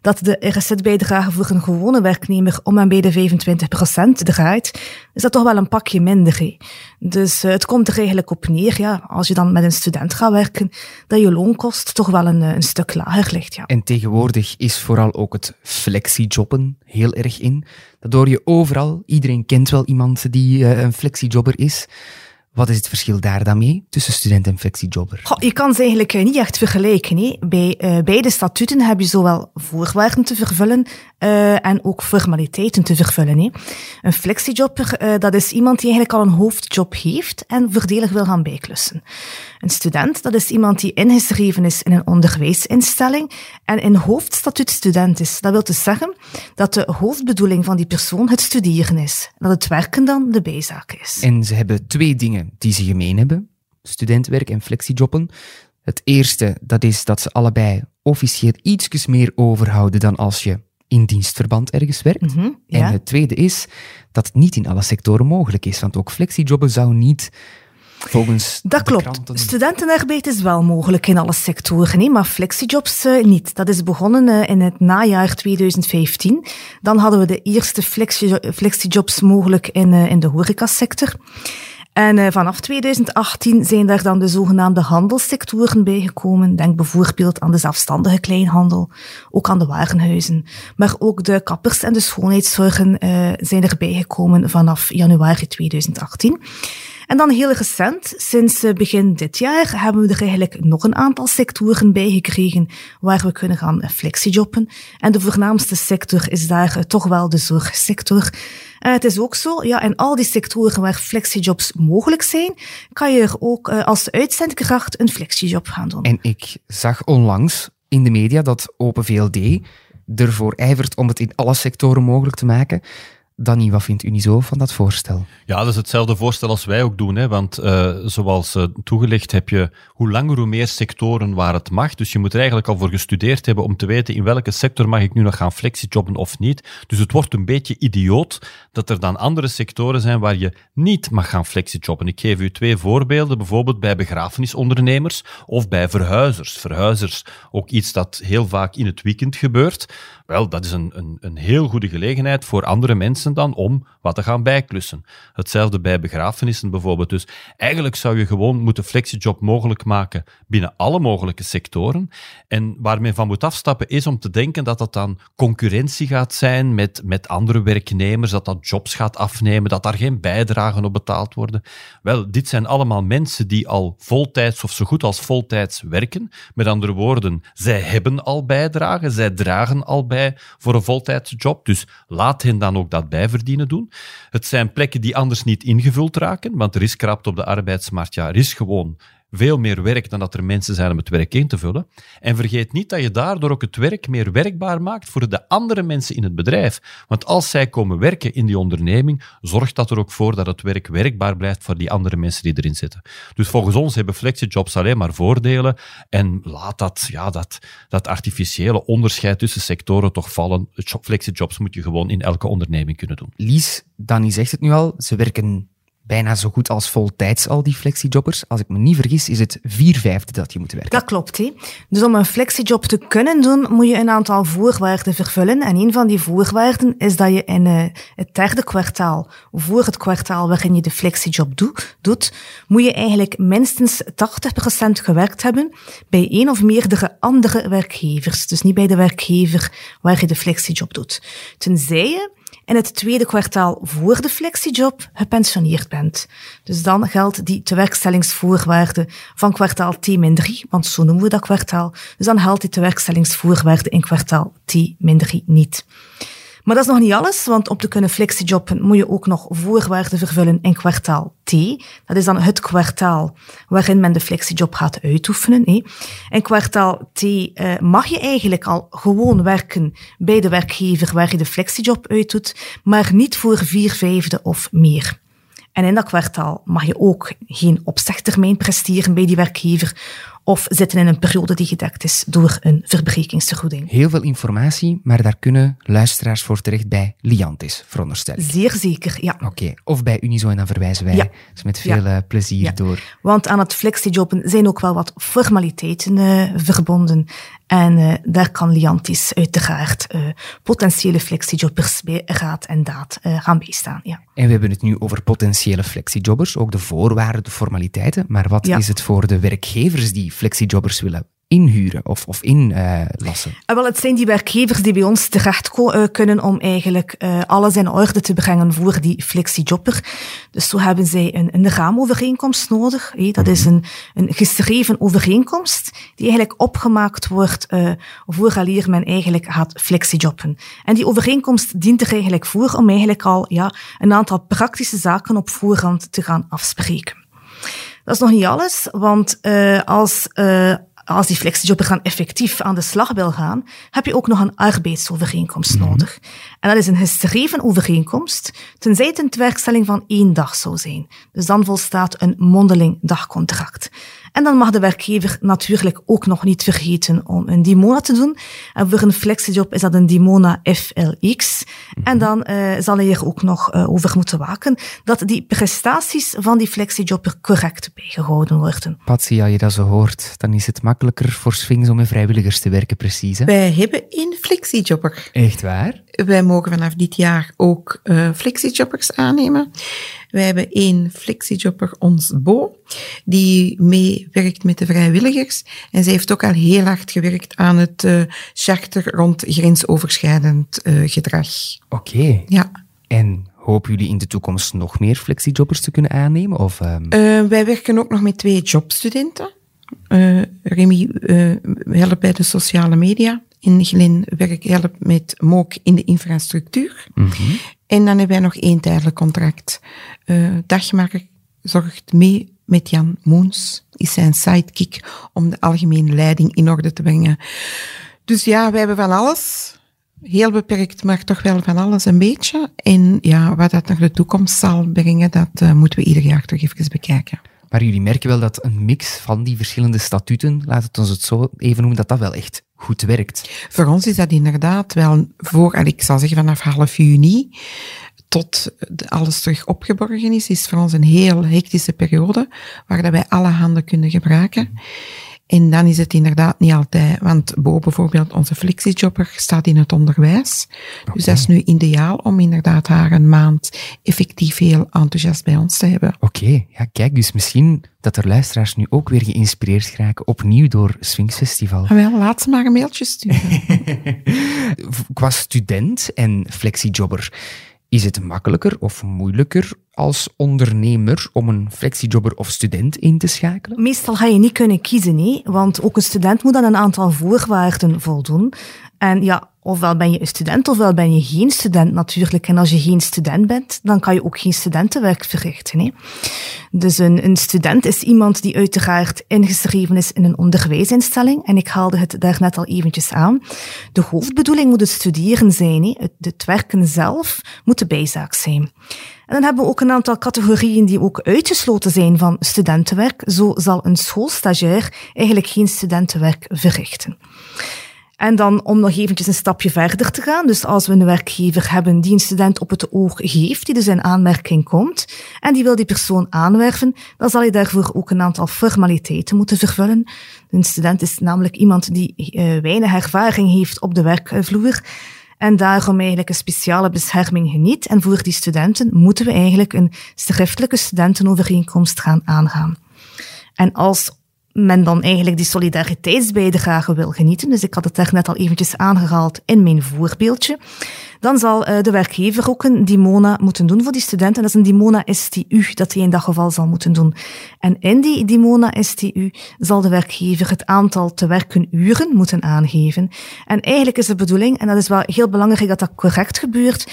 dat de RZ-bijdrage voor een gewone werknemer om en bij de 25 procent draait, is dat toch wel een pakje minder. Dus uh, het komt er eigenlijk op neer, ja, als je dan met een student gaat werken, dat je loonkost toch wel een, een stuk lager ligt. Ja. En tegenwoordig is vooral ook het flexijobben heel erg in. Dat je overal. Iedereen kent wel iemand die uh, een flexijobber is. Wat is het verschil daar dan mee tussen student en flexijobber? Je kan ze eigenlijk niet echt vergelijken. Bij uh, beide statuten heb je zowel voorwaarden te vervullen en ook formaliteiten te vervullen. Een flexijobber, dat is iemand die eigenlijk al een hoofdjob heeft en voordelig wil gaan bijklussen. Een student, dat is iemand die ingeschreven is in een onderwijsinstelling en in hoofdstatuut student is. Dat wil dus zeggen dat de hoofdbedoeling van die persoon het studeren is. Dat het werken dan de bijzaak is. En ze hebben twee dingen die ze gemeen hebben. Studentwerk en flexijobben. Het eerste, dat is dat ze allebei officieel iets meer overhouden dan als je in dienstverband ergens werkt. Mm -hmm, ja. En het tweede is dat het niet in alle sectoren mogelijk is, want ook flexijobben zou niet volgens Dat klopt. Studentenarbeid is wel mogelijk in alle sectoren, nee, maar flexijobs uh, niet. Dat is begonnen uh, in het najaar 2015. Dan hadden we de eerste flexijobs mogelijk in, uh, in de horecasector. En vanaf 2018 zijn daar dan de zogenaamde handelssectoren bijgekomen. Denk bijvoorbeeld aan de zelfstandige kleinhandel, ook aan de warenhuizen. Maar ook de kappers en de schoonheidszorgen zijn erbij gekomen vanaf januari 2018. En dan heel recent, sinds begin dit jaar, hebben we er eigenlijk nog een aantal sectoren bij gekregen waar we kunnen gaan flexijobben. En de voornaamste sector is daar toch wel de zorgsector. Het is ook zo, ja, in al die sectoren waar flexijobs mogelijk zijn, kan je er ook als uitzendkracht een flexijob gaan doen. En ik zag onlangs in de media dat Open VLD ervoor ijvert om het in alle sectoren mogelijk te maken. Danny, wat vindt Unizo van dat voorstel? Ja, dat is hetzelfde voorstel als wij ook doen. Hè? Want uh, zoals uh, toegelicht heb je hoe langer hoe meer sectoren waar het mag. Dus je moet er eigenlijk al voor gestudeerd hebben om te weten in welke sector mag ik nu nog gaan flexijobben of niet. Dus het wordt een beetje idioot dat er dan andere sectoren zijn waar je niet mag gaan flexijobben. Ik geef u twee voorbeelden. Bijvoorbeeld bij begrafenisondernemers of bij verhuizers. Verhuizers, ook iets dat heel vaak in het weekend gebeurt. Wel, dat is een, een, een heel goede gelegenheid voor andere mensen dan om wat te gaan bijklussen. Hetzelfde bij begrafenissen bijvoorbeeld. Dus eigenlijk zou je gewoon moeten flexiejob mogelijk maken binnen alle mogelijke sectoren. En waar men van moet afstappen is om te denken dat dat dan concurrentie gaat zijn met, met andere werknemers, dat dat jobs gaat afnemen, dat daar geen bijdragen op betaald worden. Wel, dit zijn allemaal mensen die al voltijds of zo goed als voltijds werken. Met andere woorden, zij hebben al bijdragen, zij dragen al voor een voltijdsjob. Dus laat hen dan ook dat bijverdienen doen. Het zijn plekken die anders niet ingevuld raken, want er is krapte op de arbeidsmarkt. Ja, er is gewoon veel meer werk dan dat er mensen zijn om het werk in te vullen. En vergeet niet dat je daardoor ook het werk meer werkbaar maakt voor de andere mensen in het bedrijf. Want als zij komen werken in die onderneming, zorgt dat er ook voor dat het werk werkbaar blijft voor die andere mensen die erin zitten. Dus volgens ons hebben flexijobs alleen maar voordelen en laat dat, ja, dat, dat artificiële onderscheid tussen sectoren toch vallen. Flexijobs moet je gewoon in elke onderneming kunnen doen. Lies, Danny zegt het nu al, ze werken bijna zo goed als voltijds al die flexiejobbers. Als ik me niet vergis, is het vier vijfde dat je moet werken. Dat klopt. Hè? Dus om een flexiejob te kunnen doen, moet je een aantal voorwaarden vervullen. En een van die voorwaarden is dat je in uh, het derde kwartaal, voor het kwartaal waarin je de flexiejob do doet, moet je eigenlijk minstens 80% gewerkt hebben bij één of meerdere andere werkgevers. Dus niet bij de werkgever waar je de flexiejob doet. Tenzij je in het tweede kwartaal voor de flexiejob gepensioneerd bent. Dus dan geldt die tewerkstellingsvoorwaarde van kwartaal T-3, want zo noemen we dat kwartaal. Dus dan geldt die tewerkstellingsvoorwaarde in kwartaal T-3 niet. Maar dat is nog niet alles, want om te kunnen flexijobben moet je ook nog voorwaarden vervullen in kwartaal T. Dat is dan het kwartaal waarin men de flexiejob gaat uitoefenen. Hè. In kwartaal T uh, mag je eigenlijk al gewoon werken bij de werkgever waar je de flexiejob uitdoet, maar niet voor vier vijfde of meer. En in dat kwartaal mag je ook geen opzegtermijn presteren bij die werkgever, of zitten in een periode die gedekt is door een verbrekingsvergoeding. Heel veel informatie, maar daar kunnen luisteraars voor terecht bij Liantis, veronderstel ik. Zeer zeker, ja. Oké, of bij Unizo en dan verwijzen wij Ja. dus met veel Ja. eh, plezier Ja. door. Want aan het flexijobben zijn ook wel wat formaliteiten eh, verbonden. En eh, daar kan Liantis uiteraard eh, potentiële flexijobbers bij raad en daad gaan bijstaan. Ja. En we hebben het nu over potentiële flexijobbers, ook de voorwaarden, de formaliteiten. Maar wat is het voor de werkgevers die flexijobbers willen inhuren of, of inlassen? En wel, het zijn die werkgevers die bij ons terecht eh, kunnen om eigenlijk eh, alles in orde te brengen voor die flexijobber. Dus zo hebben zij een, een raamovereenkomst nodig. Dat is een, een geschreven overeenkomst die eigenlijk opgemaakt wordt eh vooraleer men eigenlijk gaat flexijobben. En die overeenkomst dient er eigenlijk voor om eigenlijk al ja, een aantal praktische zaken op voorhand te gaan afspreken. Dat is nog niet alles, want uh, als, uh, als die flexijobber gaan effectief aan de slag wil gaan, heb je ook nog een arbeidsovereenkomst Mhm. nodig. En dat is een geschreven overeenkomst, tenzij het een werkstelling van één dag zou zijn. Dus dan volstaat een mondeling dagcontract. En dan mag de werkgever natuurlijk ook nog niet vergeten om een Dimona te doen. En voor een flexiejob is dat een Dimona FLX. En dan uh, zal hij er ook nog uh, over moeten waken dat die prestaties van die flexijobber correct bijgehouden worden. Patsy, als je dat zo hoort, dan is het makkelijker voor Sphinx om met vrijwilligers te werken, precies. Hè? Wij hebben één flexijobber. Echt waar? Wij mogen vanaf dit jaar ook uh, flexijobbers aannemen. Wij hebben één flexijobber, ons Bo, die meewerkt met de vrijwilligers. En zij heeft ook al heel hard gewerkt aan het uh, charter rond grensoverschrijdend uh, gedrag. Oké. Okay. Ja. En hopen jullie in de toekomst nog meer flexijobbers te kunnen aannemen? Of, um... uh, wij werken ook nog met twee jobstudenten. Remy helpt bij de sociale media. En Glen werkt helpt met MOOC in de infrastructuur. Mm -hmm. En dan hebben wij nog één tijdelijk contract. Uh, Dagmark zorgt mee met Jan Moens, is zijn sidekick, om de algemene leiding in orde te brengen. Dus ja, we hebben van alles. Heel beperkt, maar toch wel van alles een beetje. En ja, wat dat naar de toekomst zal brengen, dat uh, moeten we ieder jaar toch even bekijken. Maar jullie merken wel dat een mix van die verschillende statuten, laat het ons het zo even noemen, dat dat wel echt goed werkt. Voor ons is dat inderdaad wel voor, en ik zal zeggen vanaf half juni, tot alles terug opgeborgen is, is voor ons een heel hectische periode, waar dat wij alle handen kunnen gebruiken. En dan is het inderdaad niet altijd, want Bo bijvoorbeeld, onze flexijobber, staat in het onderwijs. Okay. Dus dat is nu ideaal om inderdaad haar een maand effectief heel enthousiast bij ons te hebben. Oké, okay. ja kijk, dus misschien dat er luisteraars nu ook weer geïnspireerd raken, opnieuw door Sphinx Festival. Ah, wel, laat ze maar een mailtje sturen. [laughs] Qua student en flexijobber, is het makkelijker of moeilijker als ondernemer om een flexijobber of student in te schakelen? Meestal ga je niet kunnen kiezen, nee, want ook een student moet aan een aantal voorwaarden voldoen. En ja, ofwel ben je een student, ofwel ben je geen student natuurlijk. En als je geen student bent, dan kan je ook geen studentenwerk verrichten. Hè? Dus een, een student is iemand die uiteraard ingeschreven is in een onderwijsinstelling. En ik haalde het daarnet al eventjes aan. De hoofdbedoeling moet het studeren zijn. Hè? Het, het werken zelf moet de bijzaak zijn. En dan hebben we ook een aantal categorieën die ook uitgesloten zijn van studentenwerk. Zo zal een schoolstagiair eigenlijk geen studentenwerk verrichten. En dan om nog eventjes een stapje verder te gaan. Dus als we een werkgever hebben die een student op het oog heeft, die dus in aanmerking komt, en die wil die persoon aanwerven, dan zal hij daarvoor ook een aantal formaliteiten moeten vervullen. Een student is namelijk iemand die uh, weinig ervaring heeft op de werkvloer en daarom eigenlijk een speciale bescherming geniet. En voor die studenten moeten we eigenlijk een schriftelijke studentenovereenkomst gaan aangaan. En als men dan eigenlijk die solidariteitsbijdrage wil genieten, dus ik had het daar net al eventjes aangehaald in mijn voorbeeldje, dan zal uh, de werkgever ook een Dimona moeten doen voor die student. En dat is een Dimona STU dat hij in dat geval zal moeten doen. En in die Dimona STU zal de werkgever het aantal te werken uren moeten aangeven. En eigenlijk is de bedoeling, en dat is wel heel belangrijk dat dat correct gebeurt,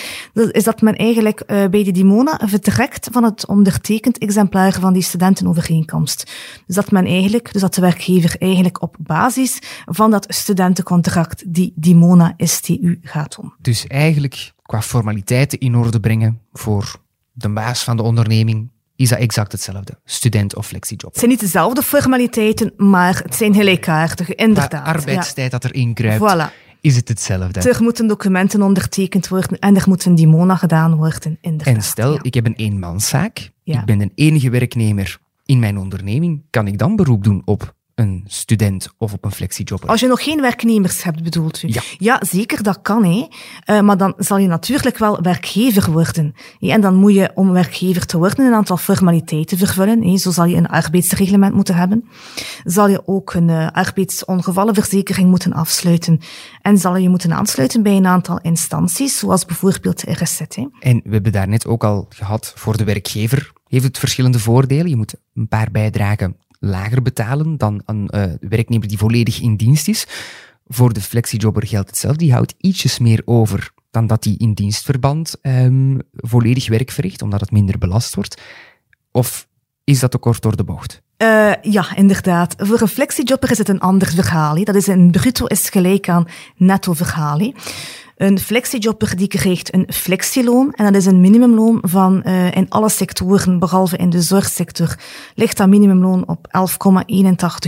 is dat men eigenlijk uh, bij die Dimona vertrekt van het ondertekend exemplaar van die studentenovereenkomst. Dus dat men eigenlijk, dus dat de werkgever eigenlijk op basis van dat studentencontract die Dimona STU gaat doen. Dus eigenlijk qua formaliteiten in orde brengen voor de baas van de onderneming is dat exact hetzelfde? Student of flexijob? Het zijn niet dezelfde formaliteiten, maar het zijn gelijkaardige, inderdaad. De arbeidstijd dat erin kruipt, Voilà. is het hetzelfde. Er moeten documenten ondertekend worden en er moet een dimona gedaan worden, inderdaad. En stel, ja. ik heb een eenmanszaak, Ja. ik ben een enige werknemer in mijn onderneming, kan ik dan beroep doen op een student of op een flexijobber? Als je nog geen werknemers hebt, bedoelt u? Ja. zeker, dat kan. Hè. Eh, maar dan zal je natuurlijk wel werkgever worden. Ja, en dan moet je, om werkgever te worden, een aantal formaliteiten vervullen. Hè. Zo zal je een arbeidsreglement moeten hebben. Zal je ook een eh, arbeidsongevallenverzekering moeten afsluiten. En zal je moeten aansluiten bij een aantal instanties, zoals bijvoorbeeld de RSZ. Hè. En we hebben daarnet ook al gehad, voor de werkgever heeft het verschillende voordelen. Je moet een paar bijdragen lager betalen dan een eh, werknemer die volledig in dienst is. Voor de flexijobber geldt hetzelfde. Die houdt ietsjes meer over dan dat hij in dienstverband ehm, volledig werk verricht, omdat het minder belast wordt. Of is dat te kort door de bocht? Eh, ja, inderdaad. Voor een flexijobber is het een ander verhaal. Dat is een bruto is gelijk aan netto verhaal. Een flexijobber die krijgt een flexiloon en dat is een minimumloon van eh, in alle sectoren, behalve in de zorgsector, ligt dat minimumloon op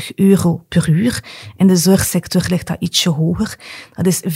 11,81 euro per uur. In de zorgsector ligt dat ietsje hoger. Dat is 15,39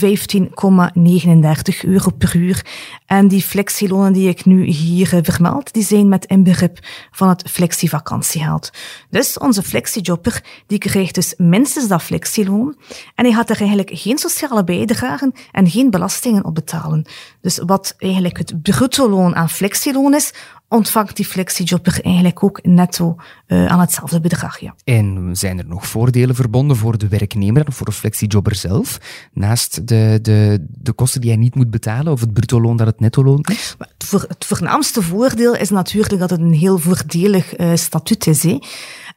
euro per uur. En die flexilonen die ik nu hier eh, vermeld, die zijn met inbegrip van het flexivakantiegeld. Dus onze flexijobber, die krijgt dus minstens dat flexiloon. En hij gaat er eigenlijk geen sociale bijdragen en geen belastingen op betalen. Dus wat eigenlijk het bruttoloon aan flexiloon is, ontvangt die flexijobber eigenlijk ook netto uh, aan hetzelfde bedrag. Ja. En zijn er nog voordelen verbonden voor de werknemer en voor de flexijobber zelf? Naast de, de, de kosten die hij niet moet betalen, of het bruto-loon dat het netto-loon is? Maar het, voor, het voornaamste voordeel is natuurlijk dat het een heel voordelig uh, statuut is. Hè.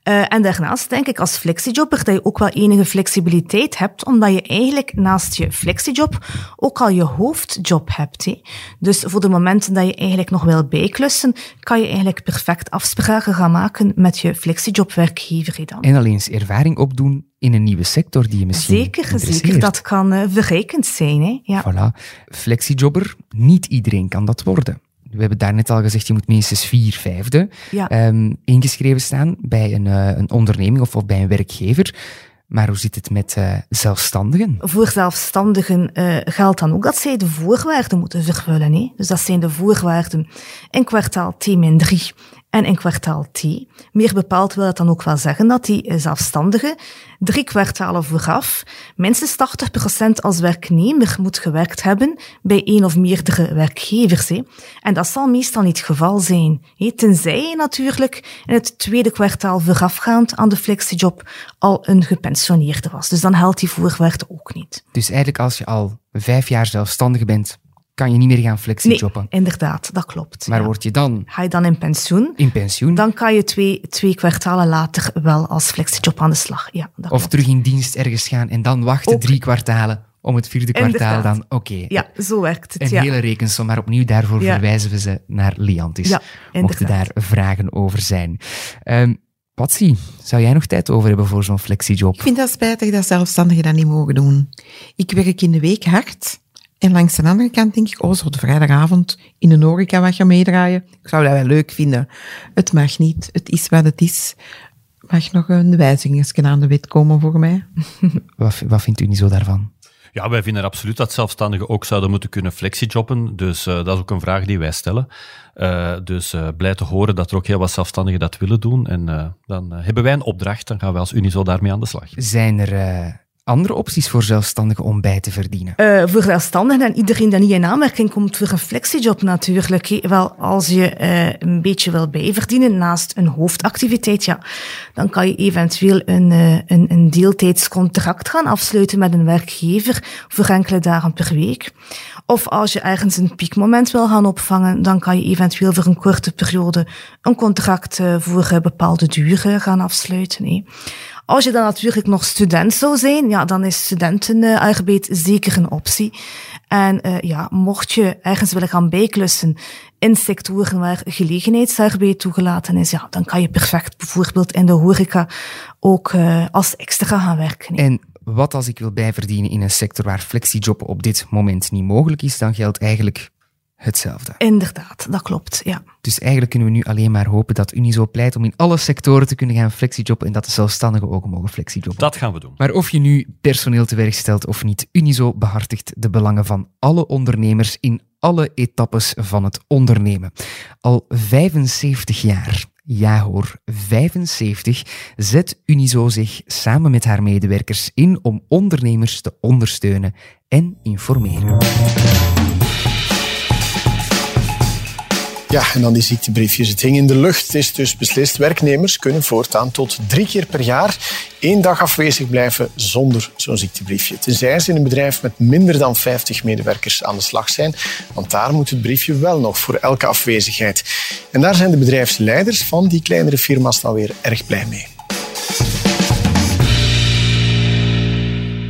Uh, en daarnaast denk ik als flexijobber dat je ook wel enige flexibiliteit hebt, omdat je eigenlijk naast je flexiejob ook al je hoofdjob hebt. Dus voor de momenten dat je eigenlijk nog wil bijklussen, kan je eigenlijk perfect afspraken gaan maken met je flexijobwerkgever. Dan. En alleen eens ervaring opdoen in een nieuwe sector die je misschien Zeker, zeker. Dat kan uh, verrijkend zijn. Hè. Ja. Voilà. Flexijobber, niet iedereen kan dat worden we hebben daarnet al gezegd, je moet minstens vier vijfde ja. um, ingeschreven staan bij een, uh, een onderneming of, of, bij een werkgever. Maar hoe zit het met uh, zelfstandigen? Voor zelfstandigen uh, geldt dan ook dat zij de voorwaarden moeten vervullen. Hè? Dus dat zijn de voorwaarden in kwartaal T-3 en in kwartaal T. Meer bepaald wil dat dan ook wel zeggen dat die zelfstandige drie kwartalen vooraf minstens 80% als werknemer moet gewerkt hebben bij één of meerdere werkgevers. En dat zal meestal niet het geval zijn. Hè. Tenzij natuurlijk in het tweede kwartaal voorafgaand aan de flexiejob al een gepensioneerde was. Dus dan helpt die voorwaarde ook niet. Dus eigenlijk als je al vijf jaar zelfstandig bent, kan je niet meer gaan flexijobben. Nee, inderdaad, dat klopt. Maar ja. word je dan... Ga je dan in pensioen? In pensioen? Dan kan je twee, twee kwartalen later wel als flexijob aan de slag. Ja, dat of klopt. terug in dienst ergens gaan en dan wachten Ook. drie kwartalen om het vierde kwartaal Inderdaad. dan... Oké. Ja, zo werkt het. Een ja. hele rekensom, maar opnieuw daarvoor Ja. verwijzen we ze naar Liantis. Ja, mochten daar vragen over zijn. Ehm Patsy, zou jij nog tijd over hebben voor zo'n flexiejob? Ik vind dat spijtig dat zelfstandigen dat niet mogen doen. Ik werk in de week hard. En langs de andere kant denk ik, oh, zo de vrijdagavond in de horeca wat gaan meedraaien. Ik zou dat wel leuk vinden. Het mag niet. Het is wat het is. Mag nog een wijziging aan de wet komen voor mij? [laughs] Wat, wat vindt u niet zo daarvan? Ja, wij vinden absoluut dat zelfstandigen ook zouden moeten kunnen flexijobben. Dus uh, dat is ook een vraag die wij stellen. Uh, dus uh, blij te horen dat er ook heel wat zelfstandigen dat willen doen. En dan hebben wij een opdracht, dan gaan wij als Unizo daarmee aan de slag. Zijn er andere opties voor zelfstandigen om bij te verdienen? Uh, voor zelfstandigen en iedereen die niet in aanmerking komt voor een flexiejob natuurlijk. Wel, als je uh, een beetje wil bijverdienen naast een hoofdactiviteit, ja, dan kan je eventueel een, uh, een, een deeltijdscontract gaan afsluiten met een werkgever voor enkele dagen per week. Of als je ergens een piekmoment wil gaan opvangen, dan kan je eventueel voor een korte periode een contract voor bepaalde duur gaan afsluiten. Als je dan natuurlijk nog student zou zijn, ja, dan is studentenarbeid zeker een optie. En uh, ja, mocht je ergens willen gaan bijklussen in sectoren waar gelegenheidsarbeid toegelaten is, ja, dan kan je perfect bijvoorbeeld in de horeca ook uh, als extra gaan werken. En wat als ik wil bijverdienen in een sector waar flexijobben op dit moment niet mogelijk is, dan geldt eigenlijk hetzelfde. Inderdaad, dat klopt, ja. Dus eigenlijk kunnen we nu alleen maar hopen dat Unizo pleit om in alle sectoren te kunnen gaan flexijobben en dat de zelfstandigen ook mogen flexijobben. Dat gaan we doen. Maar of je nu personeel te werk stelt of niet, Unizo behartigt de belangen van alle ondernemers in alle etappes van het ondernemen. Al 75 jaar ja hoor, 75 zet Unizo zich samen met haar medewerkers in om ondernemers te ondersteunen en informeren. Ja, en dan die ziektebriefjes. Het hing in de lucht. Het is dus beslist. Werknemers kunnen voortaan tot drie keer per jaar één dag afwezig blijven zonder zo'n ziektebriefje. Tenzij ze in een bedrijf met minder dan 50 medewerkers aan de slag zijn. Want daar moet het briefje wel nog voor elke afwezigheid. En daar zijn de bedrijfsleiders van die kleinere firma's dan weer erg blij mee.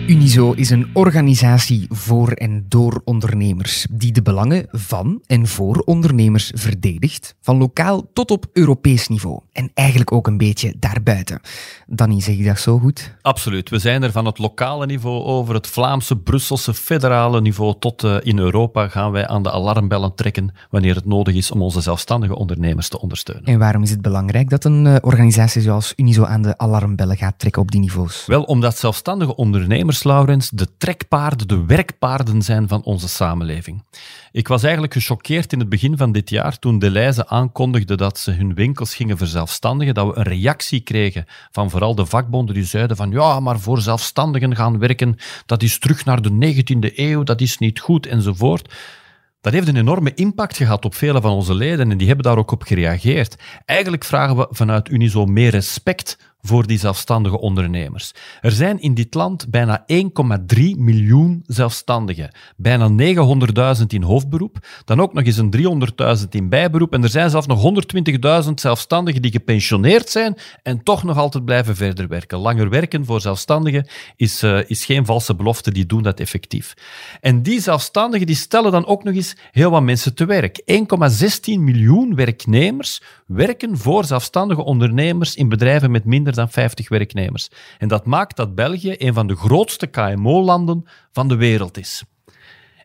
Unizo is een organisatie voor en door ondernemers die de belangen van en voor ondernemers verdedigt, van lokaal tot op Europees niveau. En eigenlijk ook een beetje daarbuiten. Danny, zeg je dat zo goed? Absoluut. We zijn er van het lokale niveau over het Vlaamse, Brusselse, federale niveau tot uh, in Europa gaan wij aan de alarmbellen trekken wanneer het nodig is om onze zelfstandige ondernemers te ondersteunen. En waarom is het belangrijk dat een uh, organisatie zoals Unizo aan de alarmbellen gaat trekken op die niveaus? Wel, omdat zelfstandige ondernemers Laurens, de trekpaarden, de werkpaarden zijn van onze samenleving. Ik was eigenlijk gechoqueerd in het begin van dit jaar toen Deleuze aankondigde dat ze hun winkels gingen verzelfstandigen, dat we een reactie kregen van vooral de vakbonden die zeiden van ja, maar voor zelfstandigen gaan werken, dat is terug naar de 19e eeuw, dat is niet goed enzovoort. Dat heeft een enorme impact gehad op vele van onze leden en die hebben daar ook op gereageerd. Eigenlijk vragen we vanuit Unizo meer respect voor die zelfstandige ondernemers. Er zijn in dit land bijna 1,3 miljoen zelfstandigen. Bijna 900.000 in hoofdberoep, dan ook nog eens een 300.000 in bijberoep en er zijn zelfs nog 120.000 zelfstandigen die gepensioneerd zijn en toch nog altijd blijven verder werken. Langer werken voor zelfstandigen is, uh, is geen valse belofte, die doen dat effectief. En die zelfstandigen die stellen dan ook nog eens heel wat mensen te werk. 1,16 miljoen werknemers werken voor zelfstandige ondernemers in bedrijven met minder dan 50 werknemers. En dat maakt dat België een van de grootste KMO-landen van de wereld is.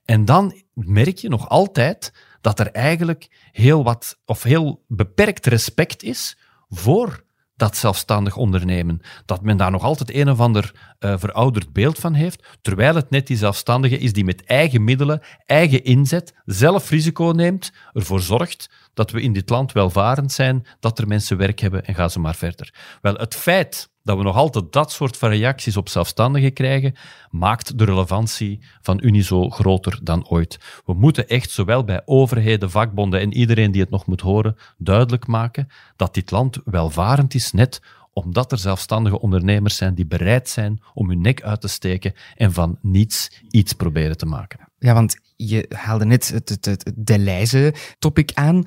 En dan merk je nog altijd dat er eigenlijk heel wat, of heel beperkt respect is voor dat zelfstandig ondernemen. Dat men daar nog altijd een of ander uh, verouderd beeld van heeft, terwijl het net die zelfstandige is die met eigen middelen, eigen inzet, zelf risico neemt, ervoor zorgt dat we in dit land welvarend zijn, dat er mensen werk hebben en gaan ze maar verder. Wel, het feit dat we nog altijd dat soort van reacties op zelfstandigen krijgen, maakt de relevantie van Unizo groter dan ooit. We moeten echt zowel bij overheden, vakbonden en iedereen die het nog moet horen, duidelijk maken dat dit land welvarend is, net omdat er zelfstandige ondernemers zijn die bereid zijn om hun nek uit te steken en van niets iets proberen te maken. Ja, want je haalde net het, het, het Deleuze-topic aan.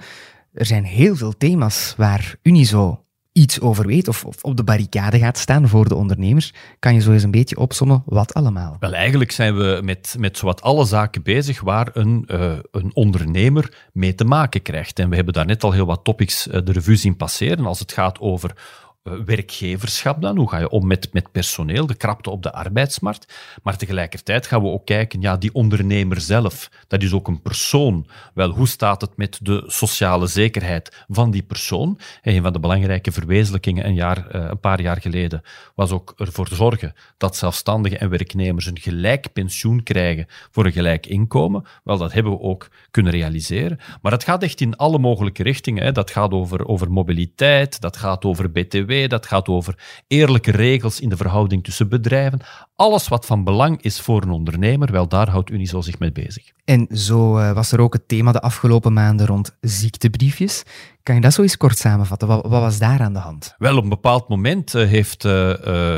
Er zijn heel veel thema's waar Unizo iets over weet of, op de barricade gaat staan voor de ondernemers. Kan je zo eens een beetje opsommen wat allemaal? Wel, eigenlijk zijn we met, met zowat alle zaken bezig waar een, uh, een ondernemer mee te maken krijgt. En we hebben daar net al heel wat topics uh, de revue zien passeren als het gaat over eh, werkgeverschap dan? Hoe ga je om met, met personeel, de krapte op de arbeidsmarkt? Maar tegelijkertijd gaan we ook kijken, ja, die ondernemer zelf, dat is ook een persoon. Wel, hoe staat het met de sociale zekerheid van die persoon? En een van de belangrijke verwezenlijkingen een, jaar, eh, een paar jaar geleden was ook ervoor zorgen dat zelfstandigen en werknemers een gelijk pensioen krijgen voor een gelijk inkomen. Wel, dat hebben we ook kunnen realiseren. Maar dat gaat echt in alle mogelijke richtingen. Hè. Dat gaat over, over mobiliteit, dat gaat over BTW, dat gaat over eerlijke regels in de verhouding tussen bedrijven. Alles wat van belang is voor een ondernemer, wel daar houdt Unizo zich mee bezig. En zo uh, was er ook het thema de afgelopen maanden rond ziektebriefjes. Kan je dat zo eens kort samenvatten? Wat, wat was daar aan de hand? Wel, op een bepaald moment uh, heeft, uh,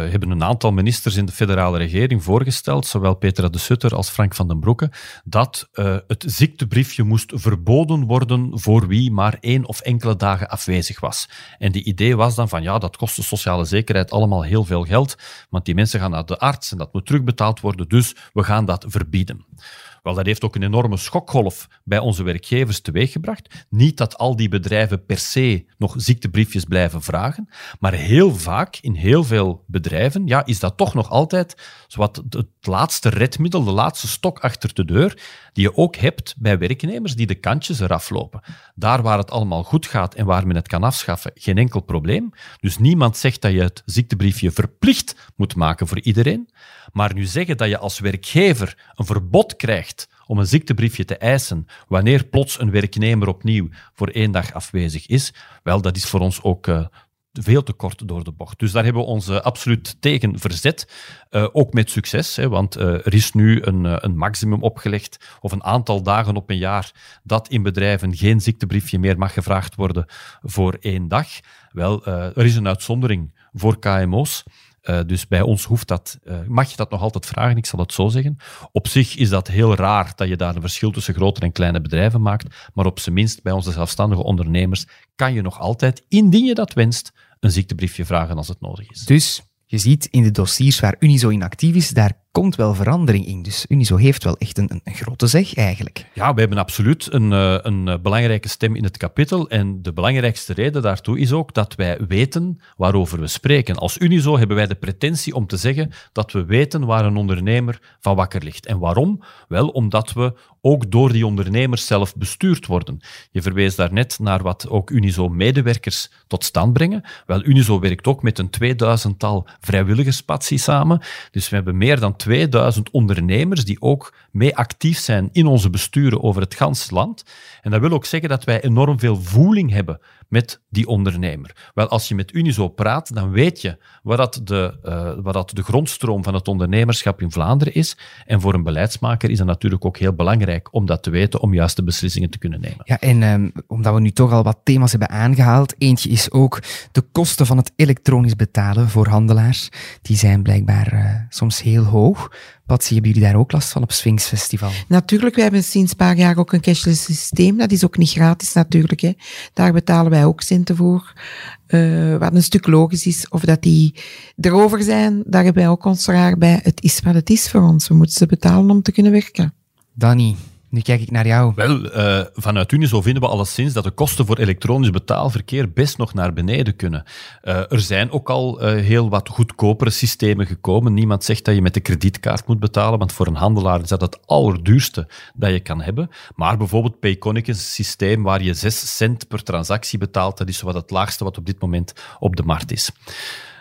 hebben een aantal ministers in de federale regering voorgesteld, zowel Petra de Sutter als Frank van den Broeke, dat het ziektebriefje moest verboden worden voor wie maar één of enkele dagen afwezig was. En die idee was dan van, ja, dat kost de sociale zekerheid allemaal heel veel geld, want die mensen gaan naar de arts dat moet terugbetaald worden, dus we gaan dat verbieden. Wel, dat heeft ook een enorme schokgolf bij onze werkgevers teweeggebracht. Niet dat al die bedrijven per se nog ziektebriefjes blijven vragen, maar heel vaak in heel veel bedrijven ja, is dat toch nog altijd zowat het laatste redmiddel, de laatste stok achter de deur, die je ook hebt bij werknemers die de kantjes eraf lopen. Daar waar het allemaal goed gaat en waar men het kan afschaffen, geen enkel probleem. Dus niemand zegt dat je het ziektebriefje verplicht moet maken voor iedereen. Maar nu zeggen dat je als werkgever een verbod krijgt om een ziektebriefje te eisen wanneer plots een werknemer opnieuw voor één dag afwezig is, wel, dat is voor ons ook uh, veel te kort door de bocht. Dus daar hebben we ons uh, absoluut tegen verzet. Uh, ook met succes, hè, want er is nu een, een maximum opgelegd of een aantal dagen op een jaar dat in bedrijven geen ziektebriefje meer mag gevraagd worden voor één dag. Wel, er is een uitzondering voor KMO's. Uh, dus bij ons hoeft dat, uh, mag je dat nog altijd vragen, ik zal het zo zeggen. Op zich is dat heel raar dat je daar een verschil tussen grote en kleine bedrijven maakt, maar op zijn minst bij onze zelfstandige ondernemers kan je nog altijd, indien je dat wenst, een ziektebriefje vragen als het nodig is. Dus je ziet in de dossiers waar Unizo in actief is, daar komt wel verandering in. Dus Unizo heeft wel echt een, een grote zeg eigenlijk. Ja, we hebben absoluut een, eh, een eh, belangrijke stem in het kapitel. En de belangrijkste reden daartoe is ook dat wij weten waarover we spreken. Als Unizo hebben wij de pretentie om te zeggen dat we weten waar een ondernemer van wakker ligt. En waarom? Wel omdat we ook door die ondernemers zelf bestuurd worden. Je verwees daarnet naar wat ook Unizo-medewerkers tot stand brengen. Wel, Unizo werkt ook met een 2000-tal vrijwilligerspatsie samen. Dus we hebben meer dan 2000 ondernemers die ook mee actief zijn in onze besturen over het ganse land. En dat wil ook zeggen dat wij enorm veel voeling hebben met die ondernemer. Wel, als je met Unizo praat, dan weet je wat dat de, uh, wat dat de grondstroom van het ondernemerschap in Vlaanderen is. En voor een beleidsmaker is dat natuurlijk ook heel belangrijk om dat te weten, om juiste beslissingen te kunnen nemen. Ja, en um, omdat we nu toch al wat thema's hebben aangehaald, eentje is ook de kosten van het elektronisch betalen voor handelaars. Die zijn blijkbaar uh, soms heel hoog. Patsy, hebben jullie daar ook last van op Sphinx Festival? Natuurlijk, we hebben sinds een paar jaar ook een cashless systeem. Dat is ook niet gratis natuurlijk. Hè. Daar betalen wij ook centen voor. Uh, wat een stuk logisch is. Of dat die erover zijn, daar hebben wij ook ons raar bij. Het is wat het is voor ons. We moeten ze betalen om te kunnen werken. Danny, nu kijk ik naar jou. Wel, uh, vanuit Unizo vinden we alleszins dat de kosten voor elektronisch betaalverkeer best nog naar beneden kunnen. Uh, er zijn ook al uh, heel wat goedkopere systemen gekomen. Niemand zegt dat je met de kredietkaart moet betalen, want voor een handelaar is dat het allerduurste dat je kan hebben. Maar bijvoorbeeld Payconic een systeem waar je 6 cent per transactie betaalt. Dat is wat het laagste wat op dit moment op de markt is.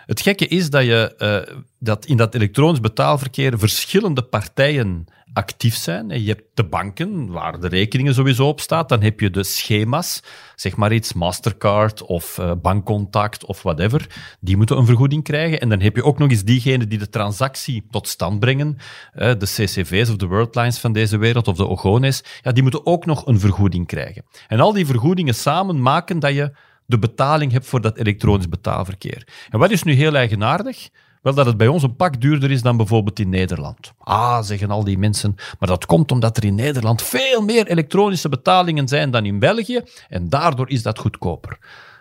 Het gekke is dat, je, uh, dat in dat elektronisch betaalverkeer verschillende partijen actief zijn. Je hebt de banken, waar de rekeningen sowieso op staat. Dan heb je de schema's, zeg maar iets, Mastercard of uh, bankcontact of whatever. Die moeten een vergoeding krijgen. En dan heb je ook nog eens diegenen die de transactie tot stand brengen. Uh, de CCV's of de Worldlines van deze wereld of de Ogones. Ja, die moeten ook nog een vergoeding krijgen. En al die vergoedingen samen maken dat je de betaling hebt voor dat elektronisch betaalverkeer. En wat is nu heel eigenaardig? Wel dat het bij ons een pak duurder is dan bijvoorbeeld in Nederland. Ah, zeggen al die mensen, maar dat komt omdat er in Nederland veel meer elektronische betalingen zijn dan in België en daardoor is dat goedkoper.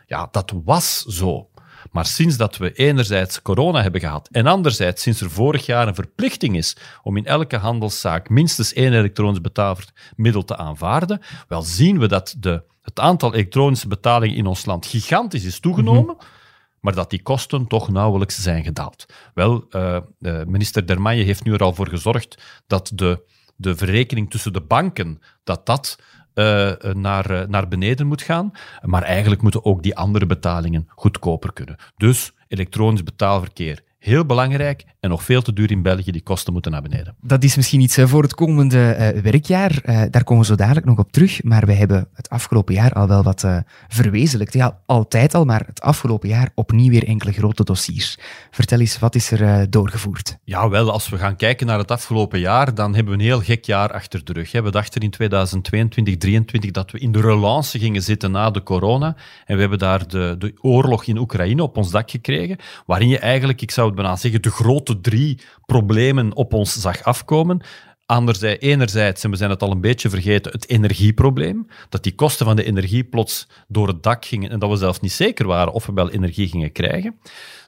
Ja, dat was zo. Maar sinds dat we enerzijds corona hebben gehad en anderzijds sinds er vorig jaar een verplichting is om in elke handelszaak minstens één elektronisch betaalmiddel te aanvaarden, wel zien we dat de, het aantal elektronische betalingen in ons land gigantisch is toegenomen. Mm -hmm maar dat die kosten toch nauwelijks zijn gedaald. Wel, uh, uh, minister Dermaille heeft nu er al voor gezorgd dat de, de verrekening tussen de banken, dat dat uh, naar, naar beneden moet gaan. Maar eigenlijk moeten ook die andere betalingen goedkoper kunnen. Dus elektronisch betaalverkeer Heel belangrijk en nog veel te duur in België. Die kosten moeten naar beneden. Dat is misschien iets voor het komende uh, werkjaar. Uh, daar komen we zo dadelijk nog op terug. Maar we hebben het afgelopen jaar al wel wat uh, verwezenlijkt. Ja, altijd al, maar het afgelopen jaar opnieuw weer enkele grote dossiers. Vertel eens, wat is er doorgevoerd? Ja, wel, als we gaan kijken naar het afgelopen jaar, dan hebben we een heel gek jaar achter de rug. We dachten in 2022, 2023 dat we in de relance gingen zitten na de corona. En we hebben daar de, de oorlog in Oekraïne op ons dak gekregen, waarin je eigenlijk, ik zou het bijna zeggen, de grote drie problemen op ons zag afkomen. Anderzijds, enerzijds, en we zijn het al een beetje vergeten, het energieprobleem. Dat die kosten van de energie plots door het dak gingen en dat we zelfs niet zeker waren of we wel energie gingen krijgen.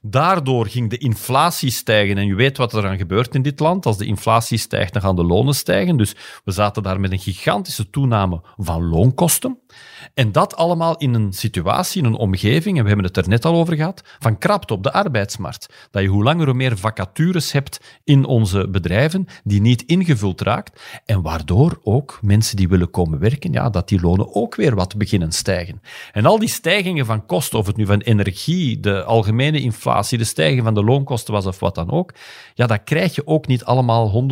Daardoor ging de inflatie stijgen. En je weet wat er aan gebeurt in dit land. Als de inflatie stijgt, dan gaan de lonen stijgen. Dus we zaten daar met een gigantische toename van loonkosten. En dat allemaal in een situatie, in een omgeving, en we hebben het er net al over gehad, van krapte op de arbeidsmarkt. Dat je hoe langer hoe meer vacatures hebt in onze bedrijven die niet ingevuld raakt. En waardoor ook mensen die willen komen werken, ja, dat die lonen ook weer wat beginnen stijgen. En al die stijgingen van kosten, of het nu van energie, de algemene inflatie, de stijging van de loonkosten was of wat dan ook, ja, dat krijg je ook niet allemaal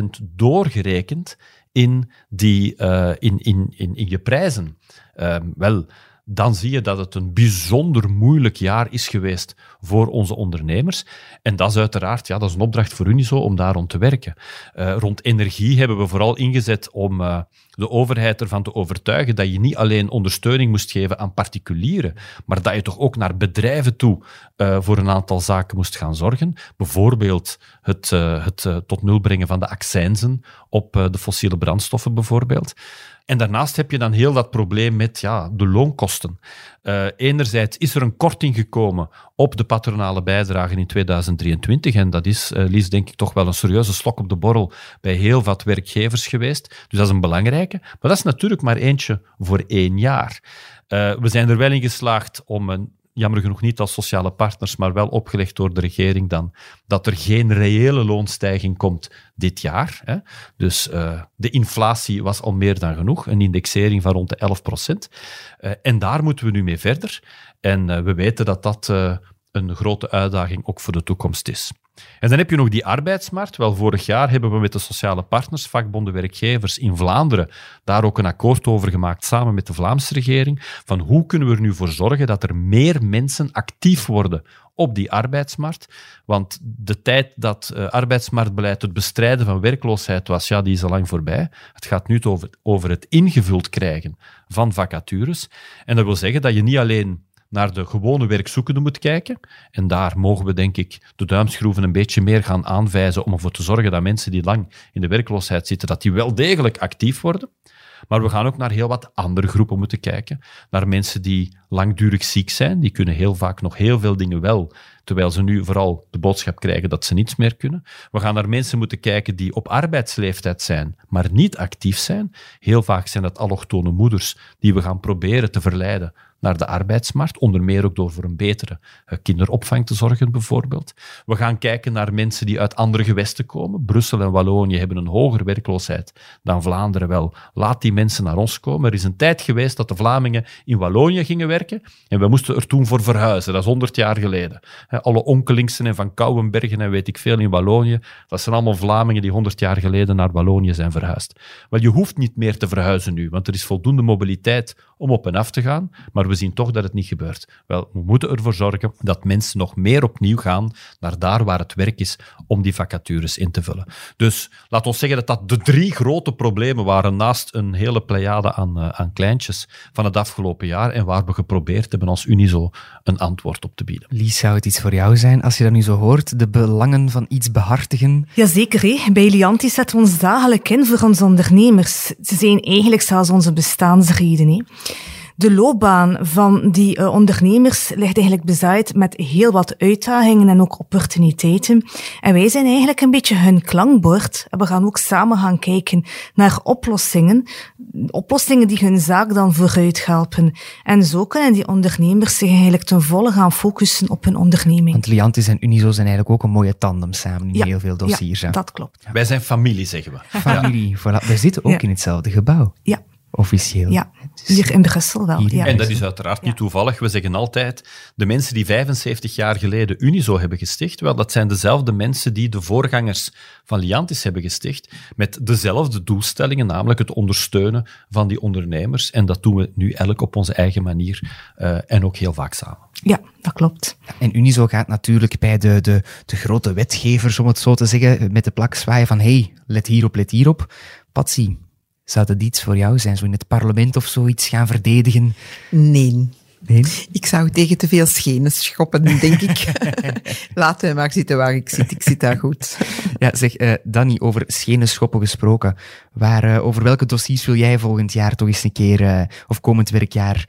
100% doorgerekend in, die, uh, in, in, in, je prijzen. Uh, wel, dan zie je dat het een bijzonder moeilijk jaar is geweest voor onze ondernemers. En dat is uiteraard ja, dat is een opdracht voor Uniso om daar rond te werken. Uh, rond energie hebben we vooral ingezet om uh, de overheid ervan te overtuigen dat je niet alleen ondersteuning moest geven aan particulieren, maar dat je toch ook naar bedrijven toe uh, voor een aantal zaken moest gaan zorgen. Bijvoorbeeld het, het tot nul brengen van de accijnzen op de fossiele brandstoffen bijvoorbeeld. En daarnaast heb je dan heel dat probleem met ja, de loonkosten. Uh, enerzijds is er een korting gekomen op de patronale bijdragen in 2023. En dat is, uh, Lies, denk ik toch wel een serieuze slok op de borrel bij heel wat werkgevers geweest. Dus dat is een belangrijke. Maar dat is natuurlijk maar eentje voor één jaar. Uh, we zijn er wel in geslaagd om een jammer genoeg niet als sociale partners, maar wel opgelegd door de regering dan, dat er geen reële loonstijging komt dit jaar. Hè. Dus uh, de inflatie was al meer dan genoeg, een indexering van rond de 11 procent. Uh, en daar moeten we nu mee verder. En uh, we weten dat dat een grote uitdaging ook voor de toekomst is. En dan heb je nog die arbeidsmarkt. Wel, vorig jaar hebben we met de sociale partners, vakbonden, werkgevers in Vlaanderen, daar ook een akkoord over gemaakt, samen met de Vlaamse regering, van hoe kunnen we er nu voor zorgen dat er meer mensen actief worden op die arbeidsmarkt. Want de tijd dat uh, arbeidsmarktbeleid het bestrijden van werkloosheid was, ja, die is al lang voorbij. Het gaat nu over, over het ingevuld krijgen van vacatures. En dat wil zeggen dat je niet alleen naar de gewone werkzoekenden moet kijken. En daar mogen we, denk ik, de duimschroeven een beetje meer gaan aanwijzen om ervoor te zorgen dat mensen die lang in de werkloosheid zitten, dat die wel degelijk actief worden. Maar we gaan ook naar heel wat andere groepen moeten kijken. Naar mensen die langdurig ziek zijn. Die kunnen heel vaak nog heel veel dingen wel, terwijl ze nu vooral de boodschap krijgen dat ze niets meer kunnen. We gaan naar mensen moeten kijken die op arbeidsleeftijd zijn, maar niet actief zijn. Heel vaak zijn dat allochtone moeders die we gaan proberen te verleiden naar de arbeidsmarkt, onder meer ook door voor een betere eh, kinderopvang te zorgen, bijvoorbeeld. We gaan kijken naar mensen die uit andere gewesten komen. Brussel en Wallonië hebben een hogere werkloosheid dan Vlaanderen wel. Laat die mensen naar ons komen. Er is een tijd geweest dat de Vlamingen in Wallonië gingen werken en we moesten er toen voor verhuizen. Dat is 100 jaar geleden. Alle onkelingsen en Van Kouwenbergen en weet ik veel in Wallonië, dat zijn allemaal Vlamingen die 100 jaar geleden naar Wallonië zijn verhuisd. Wel, je hoeft niet meer te verhuizen nu, want er is voldoende mobiliteit om op en af te gaan, maar we zien toch dat het niet gebeurt. Wel, we moeten ervoor zorgen dat mensen nog meer opnieuw gaan naar daar waar het werk is om die vacatures in te vullen. Dus laat ons zeggen dat dat de drie grote problemen waren naast een hele pleiade aan, uh, aan kleintjes van het afgelopen jaar en waar we geprobeerd hebben als Unizo een antwoord op te bieden. Lies, zou het iets voor jou zijn als je dat nu zo hoort, de belangen van iets behartigen? Jazeker, hé. bij Lianti zetten we ons dagelijks in voor onze ondernemers. Ze zijn eigenlijk zelfs onze bestaansreden. Hé de loopbaan van die uh, ondernemers ligt eigenlijk bezaaid met heel wat uitdagingen en ook opportuniteiten. En wij zijn eigenlijk een beetje hun klankbord. En we gaan ook samen gaan kijken naar oplossingen. Oplossingen die hun zaak dan vooruit helpen. En zo kunnen die ondernemers zich eigenlijk ten volle gaan focussen op hun onderneming. Want Liantis en Unizo zijn eigenlijk ook een mooie tandem samen in ja, heel veel dossiers. Ja, dat klopt. Wij zijn familie, zeggen we. Familie, ja. voilà. Wij zitten ook in hetzelfde gebouw. Ja officieel. Ja, hier in Brussel wel. Ja. En dat is uiteraard niet toevallig. We zeggen altijd, de mensen die 75 jaar geleden Unizo hebben gesticht, wel, dat zijn dezelfde mensen die de voorgangers van Liantis hebben gesticht, met dezelfde doelstellingen, namelijk het ondersteunen van die ondernemers. En dat doen we nu elk op onze eigen manier uh, en ook heel vaak samen. Ja, dat klopt. En Unizo gaat natuurlijk bij de, de, de grote wetgevers, om het zo te zeggen, met de plak zwaaien van hey, let hierop, let hierop. Patsy, zou dat iets voor jou zijn, zo in het parlement of zoiets gaan verdedigen? Nee. Nee? Ik zou tegen te veel schenen schoppen, denk ik. [laughs] Laat hem maar zitten waar ik zit. Ik zit daar goed. Ja, zeg, uh, Danny, over schenen schoppen gesproken. Waar, uh, over welke dossiers wil jij volgend jaar toch eens een keer, uh, of komend werkjaar,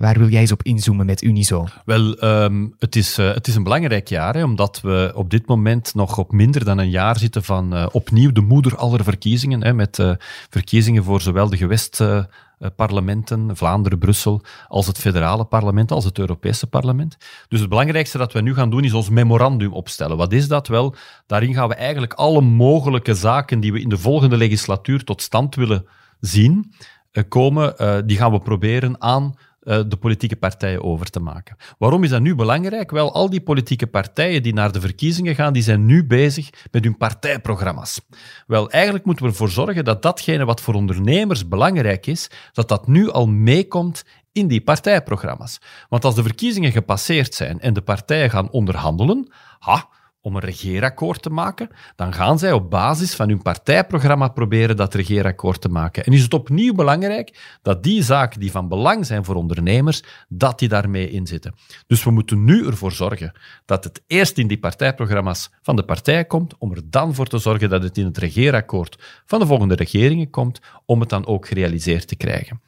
waar wil jij eens op inzoomen met Unizo? Wel, um, het, is, het is een belangrijk jaar, hè, omdat we op dit moment nog op minder dan een jaar zitten van opnieuw de moeder aller verkiezingen, hè, met verkiezingen voor zowel de gewest eh, parlementen, Vlaanderen, Brussel, als het federale parlement, als het Europese parlement. Dus het belangrijkste dat we nu gaan doen is ons memorandum opstellen. Wat is dat wel? Daarin gaan we eigenlijk alle mogelijke zaken die we in de volgende legislatuur tot stand willen zien, eh, komen, uh, die gaan we proberen aan de politieke partijen over te maken. Waarom is dat nu belangrijk? Wel, al die politieke partijen die naar de verkiezingen gaan, die zijn nu bezig met hun partijprogramma's. Wel, eigenlijk moeten we ervoor zorgen dat datgene wat voor ondernemers belangrijk is, dat dat nu al meekomt in die partijprogramma's. Want als de verkiezingen gepasseerd zijn en de partijen gaan onderhandelen, ha, om een regeerakkoord te maken, dan gaan zij op basis van hun partijprogramma proberen dat regeerakkoord te maken. En is het opnieuw belangrijk dat die zaken die van belang zijn voor ondernemers, dat die daarmee inzitten. Dus we moeten nu ervoor zorgen dat het eerst in die partijprogramma's van de partij komt, om er dan voor te zorgen dat het in het regeerakkoord van de volgende regeringen komt, om het dan ook gerealiseerd te krijgen.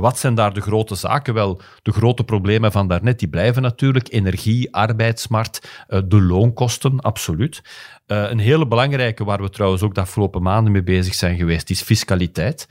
Wat zijn daar de grote zaken? Wel, de grote problemen van daarnet, die blijven natuurlijk. Energie, arbeidsmarkt, eh, de loonkosten, absoluut. Eh, een hele belangrijke, waar we trouwens ook de afgelopen maanden mee bezig zijn geweest, is fiscaliteit.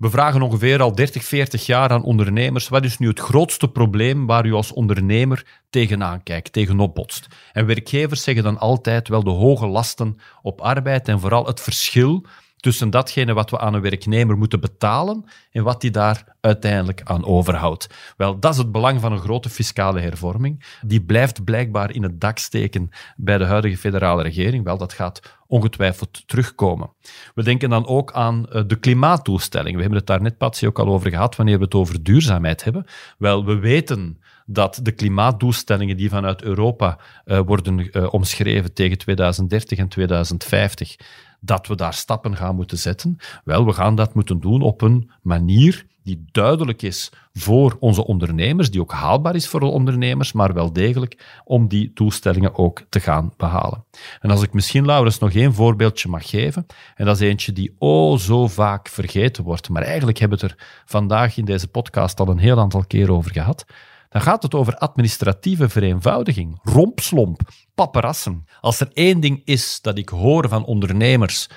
We vragen ongeveer al 30, 40 jaar aan ondernemers, wat is nu het grootste probleem waar u als ondernemer tegenaan kijkt, tegenop botst? En werkgevers zeggen dan altijd wel de hoge lasten op arbeid en vooral het verschil tussen datgene wat we aan een werknemer moeten betalen en wat die daar uiteindelijk aan overhoudt. Wel, dat is het belang van een grote fiscale hervorming. Die blijft blijkbaar in het dak steken bij de huidige federale regering. Wel, dat gaat ongetwijfeld terugkomen. We denken dan ook aan eh, de klimaatdoelstelling. We hebben het daar net, Patsy, ook al over gehad wanneer we het over duurzaamheid hebben. Wel, we weten dat de klimaatdoelstellingen die vanuit Europa uh, worden uh, omschreven tegen 2030 en 2050 dat we daar stappen gaan moeten zetten. Wel, we gaan dat moeten doen op een manier die duidelijk is voor onze ondernemers, die ook haalbaar is voor de ondernemers, maar wel degelijk om die doelstellingen ook te gaan behalen. En als ik misschien, Laurens, nog één voorbeeldje mag geven, en dat is eentje die oh zo vaak vergeten wordt, maar eigenlijk hebben we het er vandaag in deze podcast al een heel aantal keer over gehad, dan gaat het over administratieve vereenvoudiging, rompslomp, paparassen. Als er één ding is dat ik hoor van ondernemers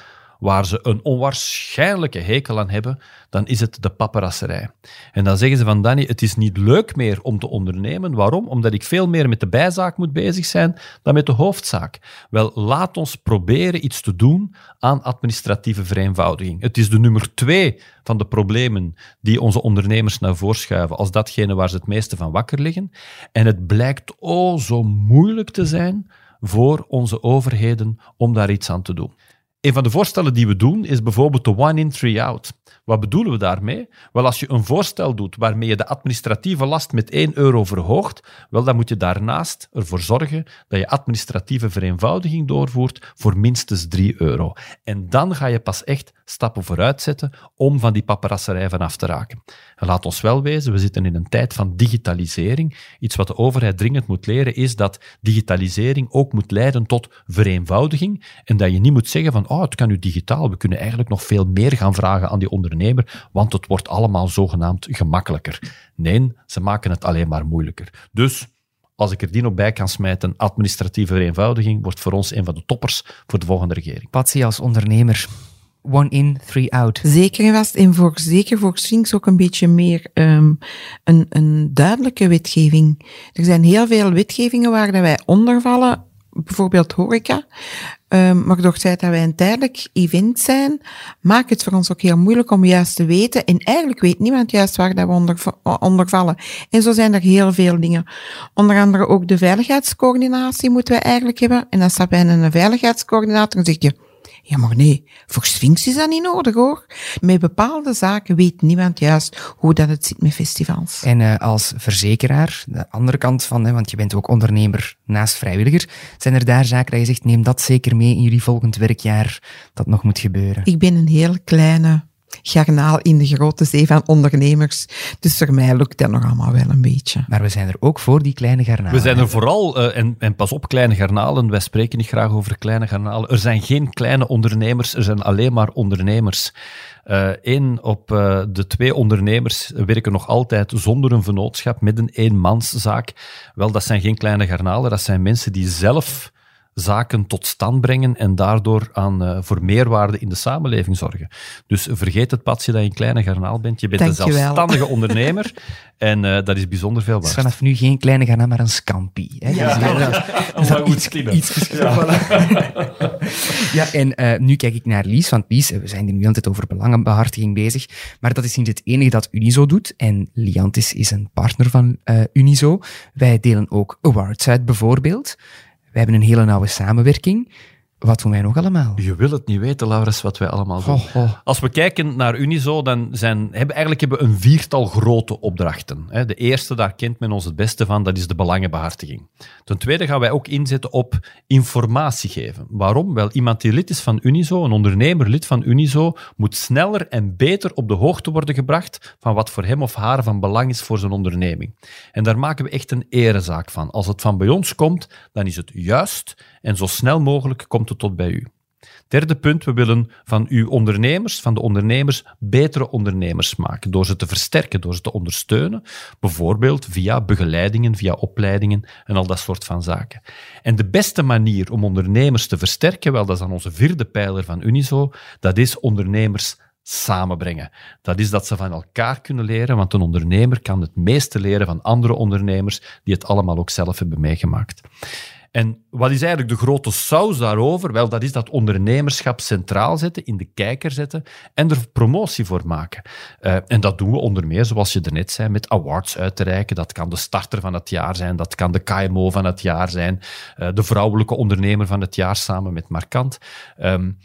waar ze een onwaarschijnlijke hekel aan hebben, dan is het de paparasserij. En dan zeggen ze van Danny, het is niet leuk meer om te ondernemen. Waarom? Omdat ik veel meer met de bijzaak moet bezig zijn dan met de hoofdzaak. Wel, laat ons proberen iets te doen aan administratieve vereenvoudiging. Het is de nummer twee van de problemen die onze ondernemers naar voren schuiven als datgene waar ze het meeste van wakker liggen. En het blijkt oh zo moeilijk te zijn voor onze overheden om daar iets aan te doen. Een van de voorstellen die we doen is bijvoorbeeld de one in, three out. Wat bedoelen we daarmee? Wel, als je een voorstel doet waarmee je de administratieve last met 1 euro verhoogt, wel, dan moet je daarnaast ervoor zorgen dat je administratieve vereenvoudiging doorvoert voor minstens 3 euro. En dan ga je pas echt stappen vooruit zetten om van die paparasserij vanaf te raken. En laat ons wel wezen, we zitten in een tijd van digitalisering. Iets wat de overheid dringend moet leren is dat digitalisering ook moet leiden tot vereenvoudiging en dat je niet moet zeggen van oh, het kan nu digitaal, we kunnen eigenlijk nog veel meer gaan vragen aan die ondernemer, want het wordt allemaal zogenaamd gemakkelijker. Nee, ze maken het alleen maar moeilijker. Dus als ik er die nog bij kan smijten, administratieve vereenvoudiging wordt voor ons een van de toppers voor de volgende regering. Patsy als ondernemer, one in, three out. Zeker en vast. En voor, zeker voor Sphinx ook een beetje meer um, een, een duidelijke wetgeving. Er zijn heel veel wetgevingen waar wij onder vallen, bijvoorbeeld horeca. Um, maar feit dat wij een tijdelijk event zijn, maakt het voor ons ook heel moeilijk om juist te weten. En eigenlijk weet niemand juist waar dat we onder, onder vallen. En zo zijn er heel veel dingen. Onder andere ook de veiligheidscoördinatie moeten we eigenlijk hebben. En dan staat bij een veiligheidscoördinator en zeg je, ja, maar nee, voor Sphinx is dat niet nodig hoor. Met bepaalde zaken weet niemand juist hoe dat het zit met festivals. En uh, als verzekeraar, de andere kant van, hè, want je bent ook ondernemer naast vrijwilliger, zijn er daar zaken dat je zegt, neem dat zeker mee in jullie volgend werkjaar, dat nog moet gebeuren? Ik ben een heel kleine garnaal in de grote zee van ondernemers. Dus voor mij lukt dat nog allemaal wel een beetje. Maar we zijn er ook voor die kleine garnalen. We zijn er vooral, uh, en, en pas op, kleine garnalen. Wij spreken niet graag over kleine garnalen. Er zijn geen kleine ondernemers, er zijn alleen maar ondernemers. Eén uh, op uh, de twee ondernemers werken nog altijd zonder een vennootschap met een eenmanszaak. Wel, dat zijn geen kleine garnalen, dat zijn mensen die zelf zaken tot stand brengen en daardoor aan, uh, voor meerwaarde in de samenleving zorgen. Dus vergeet het padje dat je een kleine garnaal bent. Je bent Dank een zelfstandige ondernemer [laughs] en uh, dat is bijzonder veel waard. Het is vanaf nu geen kleine garnaal, maar een scampi. Hè? Ja, dat [laughs] is dat iets, iets ja. [laughs] ja, en uh, nu kijk ik naar Lies, want Lies, we zijn er nu altijd over belangenbehartiging bezig, maar dat is niet het enige dat Unizo doet. En Liantis is een partner van Unizo. Wij delen ook awards uit, bijvoorbeeld. We hebben een hele nauwe samenwerking. Wat doen wij nog allemaal? Je wil het niet weten, Laurens, wat wij allemaal doen. Oh, oh. Als we kijken naar Unizo, dan zijn, hebben, eigenlijk hebben we een viertal grote opdrachten. De eerste, daar kent men ons het beste van, dat is de belangenbehartiging. Ten tweede gaan wij ook inzetten op informatie geven. Waarom? Wel, iemand die lid is van Unizo, een ondernemer lid van Unizo, moet sneller en beter op de hoogte worden gebracht van wat voor hem of haar van belang is voor zijn onderneming. En daar maken we echt een erezaak van. Als het van bij ons komt, dan is het juist en zo snel mogelijk komt het tot bij u. Derde punt, we willen van uw ondernemers, van de ondernemers, betere ondernemers maken. Door ze te versterken, door ze te ondersteunen. Bijvoorbeeld via begeleidingen, via opleidingen en al dat soort van zaken. En de beste manier om ondernemers te versterken, wel, dat is dan onze vierde pijler van Unizo, dat is ondernemers samenbrengen. Dat is dat ze van elkaar kunnen leren, want een ondernemer kan het meeste leren van andere ondernemers die het allemaal ook zelf hebben meegemaakt. En wat is eigenlijk de grote saus daarover? Wel, dat is dat ondernemerschap centraal zetten, in de kijker zetten en er promotie voor maken. Uh, en dat doen we onder meer, zoals je net zei, met awards uit te reiken. Dat kan de starter van het jaar zijn, dat kan de KMO van het jaar zijn, uh, de vrouwelijke ondernemer van het jaar samen met Markant. Um,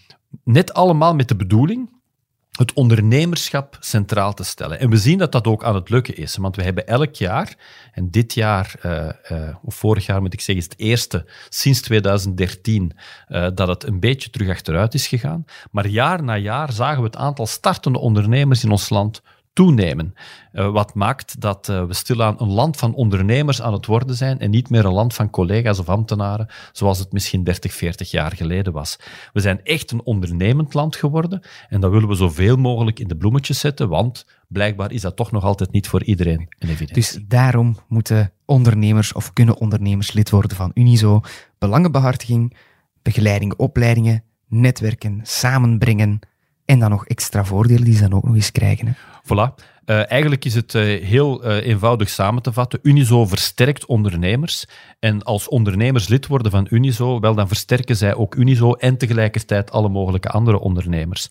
net allemaal met de bedoeling het ondernemerschap centraal te stellen. En we zien dat dat ook aan het lukken is, want we hebben elk jaar, en dit jaar, uh, uh, of vorig jaar moet ik zeggen, is het eerste sinds 2013 uh, dat het een beetje terug achteruit is gegaan. Maar jaar na jaar zagen we het aantal startende ondernemers in ons land toenemen. Uh, wat maakt dat uh, we stilaan een land van ondernemers aan het worden zijn en niet meer een land van collega's of ambtenaren, zoals het misschien 30, 40 jaar geleden was. We zijn echt een ondernemend land geworden en dat willen we zoveel mogelijk in de bloemetjes zetten, want blijkbaar is dat toch nog altijd niet voor iedereen een. Dus daarom moeten ondernemers of kunnen ondernemers lid worden van Unizo. Belangenbehartiging, begeleiding, opleidingen, netwerken, samenbrengen en dan nog extra voordelen die ze dan ook nog eens krijgen. Hè? Voilà. Uh, eigenlijk is het uh, heel uh, eenvoudig samen te vatten. Unizo versterkt ondernemers. En als ondernemers lid worden van Unizo, wel, dan versterken zij ook Unizo en tegelijkertijd alle mogelijke andere ondernemers.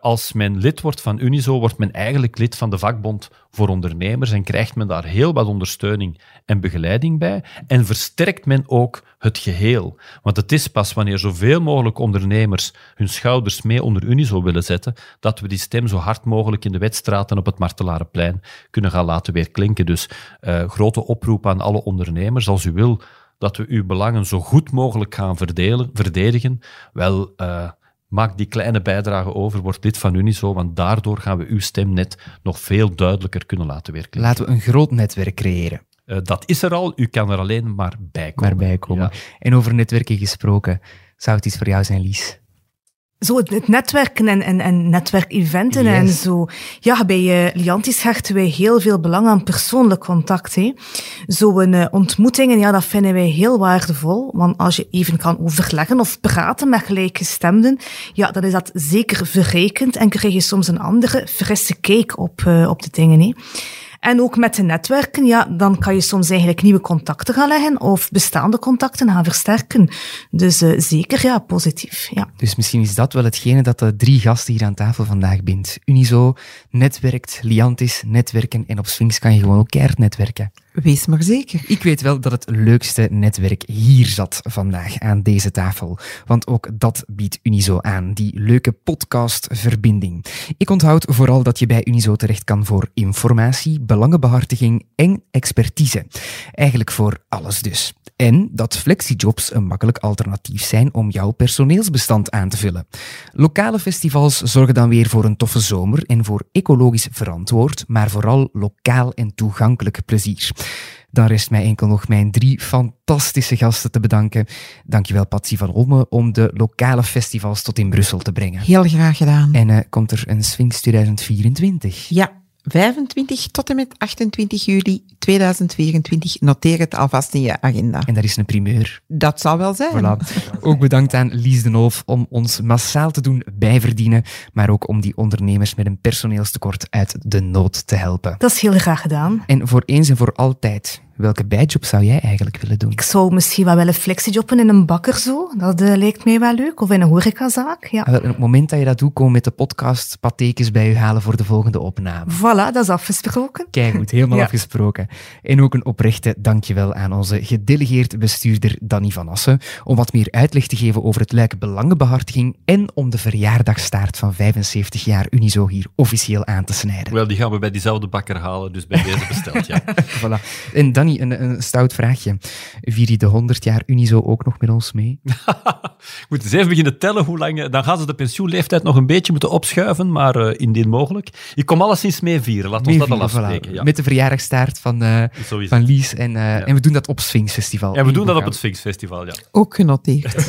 als men lid wordt van Unizo, wordt men eigenlijk lid van de vakbond voor ondernemers en krijgt men daar heel wat ondersteuning en begeleiding bij. En versterkt men ook het geheel. Want het is pas wanneer zoveel mogelijk ondernemers hun schouders mee onder Unizo willen zetten, dat we die stem zo hard mogelijk in de wedstraten op het Martelarenplein kunnen gaan laten weer klinken. Dus uh, grote oproep aan alle ondernemers, als u wil dat we uw belangen zo goed mogelijk gaan verdelen, verdedigen, wel... Uh, Maak die kleine bijdrage over, word lid van Unizo, want daardoor gaan we uw stemnet nog veel duidelijker kunnen laten werken. Laten we een groot netwerk creëren. Uh, dat is er al, u kan er alleen maar bij komen. Maar bij komen. Ja. En over netwerken gesproken, zou het iets voor jou zijn, Lies? Zo het, het netwerken en, en, en netwerkeventen yes. en zo. Ja, bij uh, Liantis hechten wij heel veel belang aan persoonlijk contact. Zo'n uh, ontmoetingen, ja, dat vinden wij heel waardevol. Want als je even kan overleggen of praten met gelijkgestemden, ja, dan is dat zeker verrijkend en krijg je soms een andere, frisse kijk op, uh, op de dingen. Hè. En ook met de netwerken, ja, dan kan je soms eigenlijk nieuwe contacten gaan leggen of bestaande contacten gaan versterken. Dus uh, zeker, ja, positief. Ja. Dus misschien is dat wel hetgene dat de drie gasten hier aan tafel vandaag bindt. Unizo netwerkt, Liantis netwerken en op Sphinx kan je gewoon ook netwerken. Wees maar zeker. Ik weet wel dat het leukste netwerk hier zat vandaag aan deze tafel. Want ook dat biedt Unizo aan, die leuke podcastverbinding. Ik onthoud vooral dat je bij Unizo terecht kan voor informatie, belangenbehartiging en expertise. Eigenlijk voor alles dus. En dat flexijobs een makkelijk alternatief zijn om jouw personeelsbestand aan te vullen. Lokale festivals zorgen dan weer voor een toffe zomer en voor ecologisch verantwoord, maar vooral lokaal en toegankelijk plezier. Dan rest mij enkel nog mijn drie fantastische gasten te bedanken. Dankjewel Patsy van Olme om de lokale festivals tot in Brussel te brengen. Heel graag gedaan. En uh, komt er een Sphinx 2024? Ja, 25 tot en met 28 juli 2024. Noteer het alvast in je agenda. En dat is een primeur. Dat zal wel zijn. Voilà. Ook bedankt aan Lies de Noof om ons massaal te doen bijverdienen, maar ook om die ondernemers met een personeelstekort uit de nood te helpen. Dat is heel graag gedaan. En voor eens en voor altijd Welke bijjob zou jij eigenlijk willen doen? Ik zou misschien wel willen flexijobben in een bakker zo. Dat uh, lijkt mij wel leuk. Of in een horecazaak, ja. op het moment dat je dat doet, kom met de podcast patekens bij u halen voor de volgende opname. Voilà, dat is afgesproken. Kijk goed, helemaal [laughs] ja. afgesproken. En ook een oprechte dankjewel aan onze gedelegeerd bestuurder Danny van Assen om wat meer uitleg te geven over het luik belangenbehartiging en om de verjaardagstaart van 75 jaar Unizo hier officieel aan te snijden. Wel, die gaan we bij diezelfde bakker halen, dus bij deze besteld, ja. [laughs] voilà. En Danny, een, een stout vraagje. Vier je de 100 jaar Unizo ook nog met ons mee? [laughs] Ik moet eens even beginnen tellen hoe lang... Dan gaan ze de pensioenleeftijd nog een beetje moeten opschuiven, maar uh, indien mogelijk. Ik kom alleszins mee vieren, laten we dat al afspreken. Voilà. Ja. Met de verjaardagstaart van, uh, van Lies. En, uh, ja. en we doen dat op Sphinx Festival. Ja, we doen dat op het Sphinx Festival, ja. Ook genoteerd. [laughs]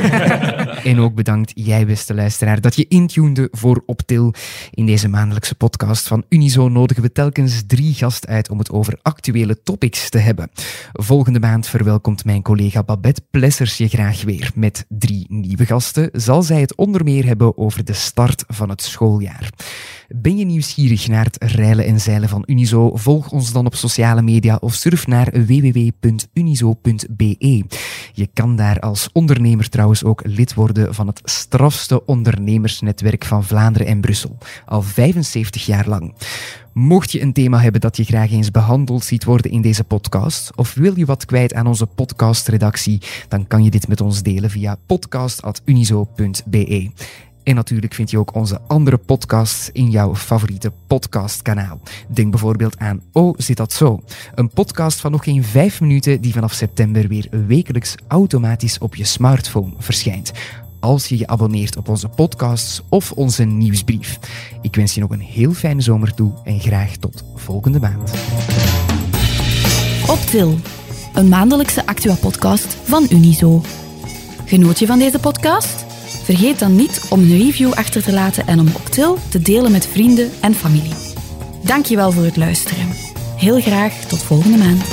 en ook bedankt, jij beste luisteraar, dat je intunede voor Optil. In deze maandelijkse podcast van Unizo nodigen we telkens drie gasten uit om het over actuele topics te hebben. Volgende maand verwelkomt mijn collega Babette Plessers je graag weer. Met drie nieuwe gasten zal zij het onder meer hebben over de start van het schooljaar. Ben je nieuwsgierig naar het reilen en zeilen van Unizo? Volg ons dan op sociale media of surf naar www.unizo.be. Je kan daar als ondernemer trouwens ook lid worden van het strafste ondernemersnetwerk van Vlaanderen en Brussel. Al 75 jaar lang. Mocht je een thema hebben dat je graag eens behandeld ziet worden in deze podcast, of wil je wat kwijt aan onze podcastredactie, dan kan je dit met ons delen via podcast.unizo.be. En natuurlijk vind je ook onze andere podcasts in jouw favoriete podcastkanaal. Denk bijvoorbeeld aan Oh, zit dat zo? Een podcast van nog geen vijf minuten die vanaf september weer wekelijks automatisch op je smartphone verschijnt als je je abonneert op onze podcasts of onze nieuwsbrief. Ik wens je nog een heel fijne zomer toe en graag tot volgende maand. Optil, een maandelijkse Actua-podcast van Unizo. Genoot je van deze podcast? Vergeet dan niet om een review achter te laten en om Optil te delen met vrienden en familie. Dankjewel voor het luisteren. Heel graag tot volgende maand.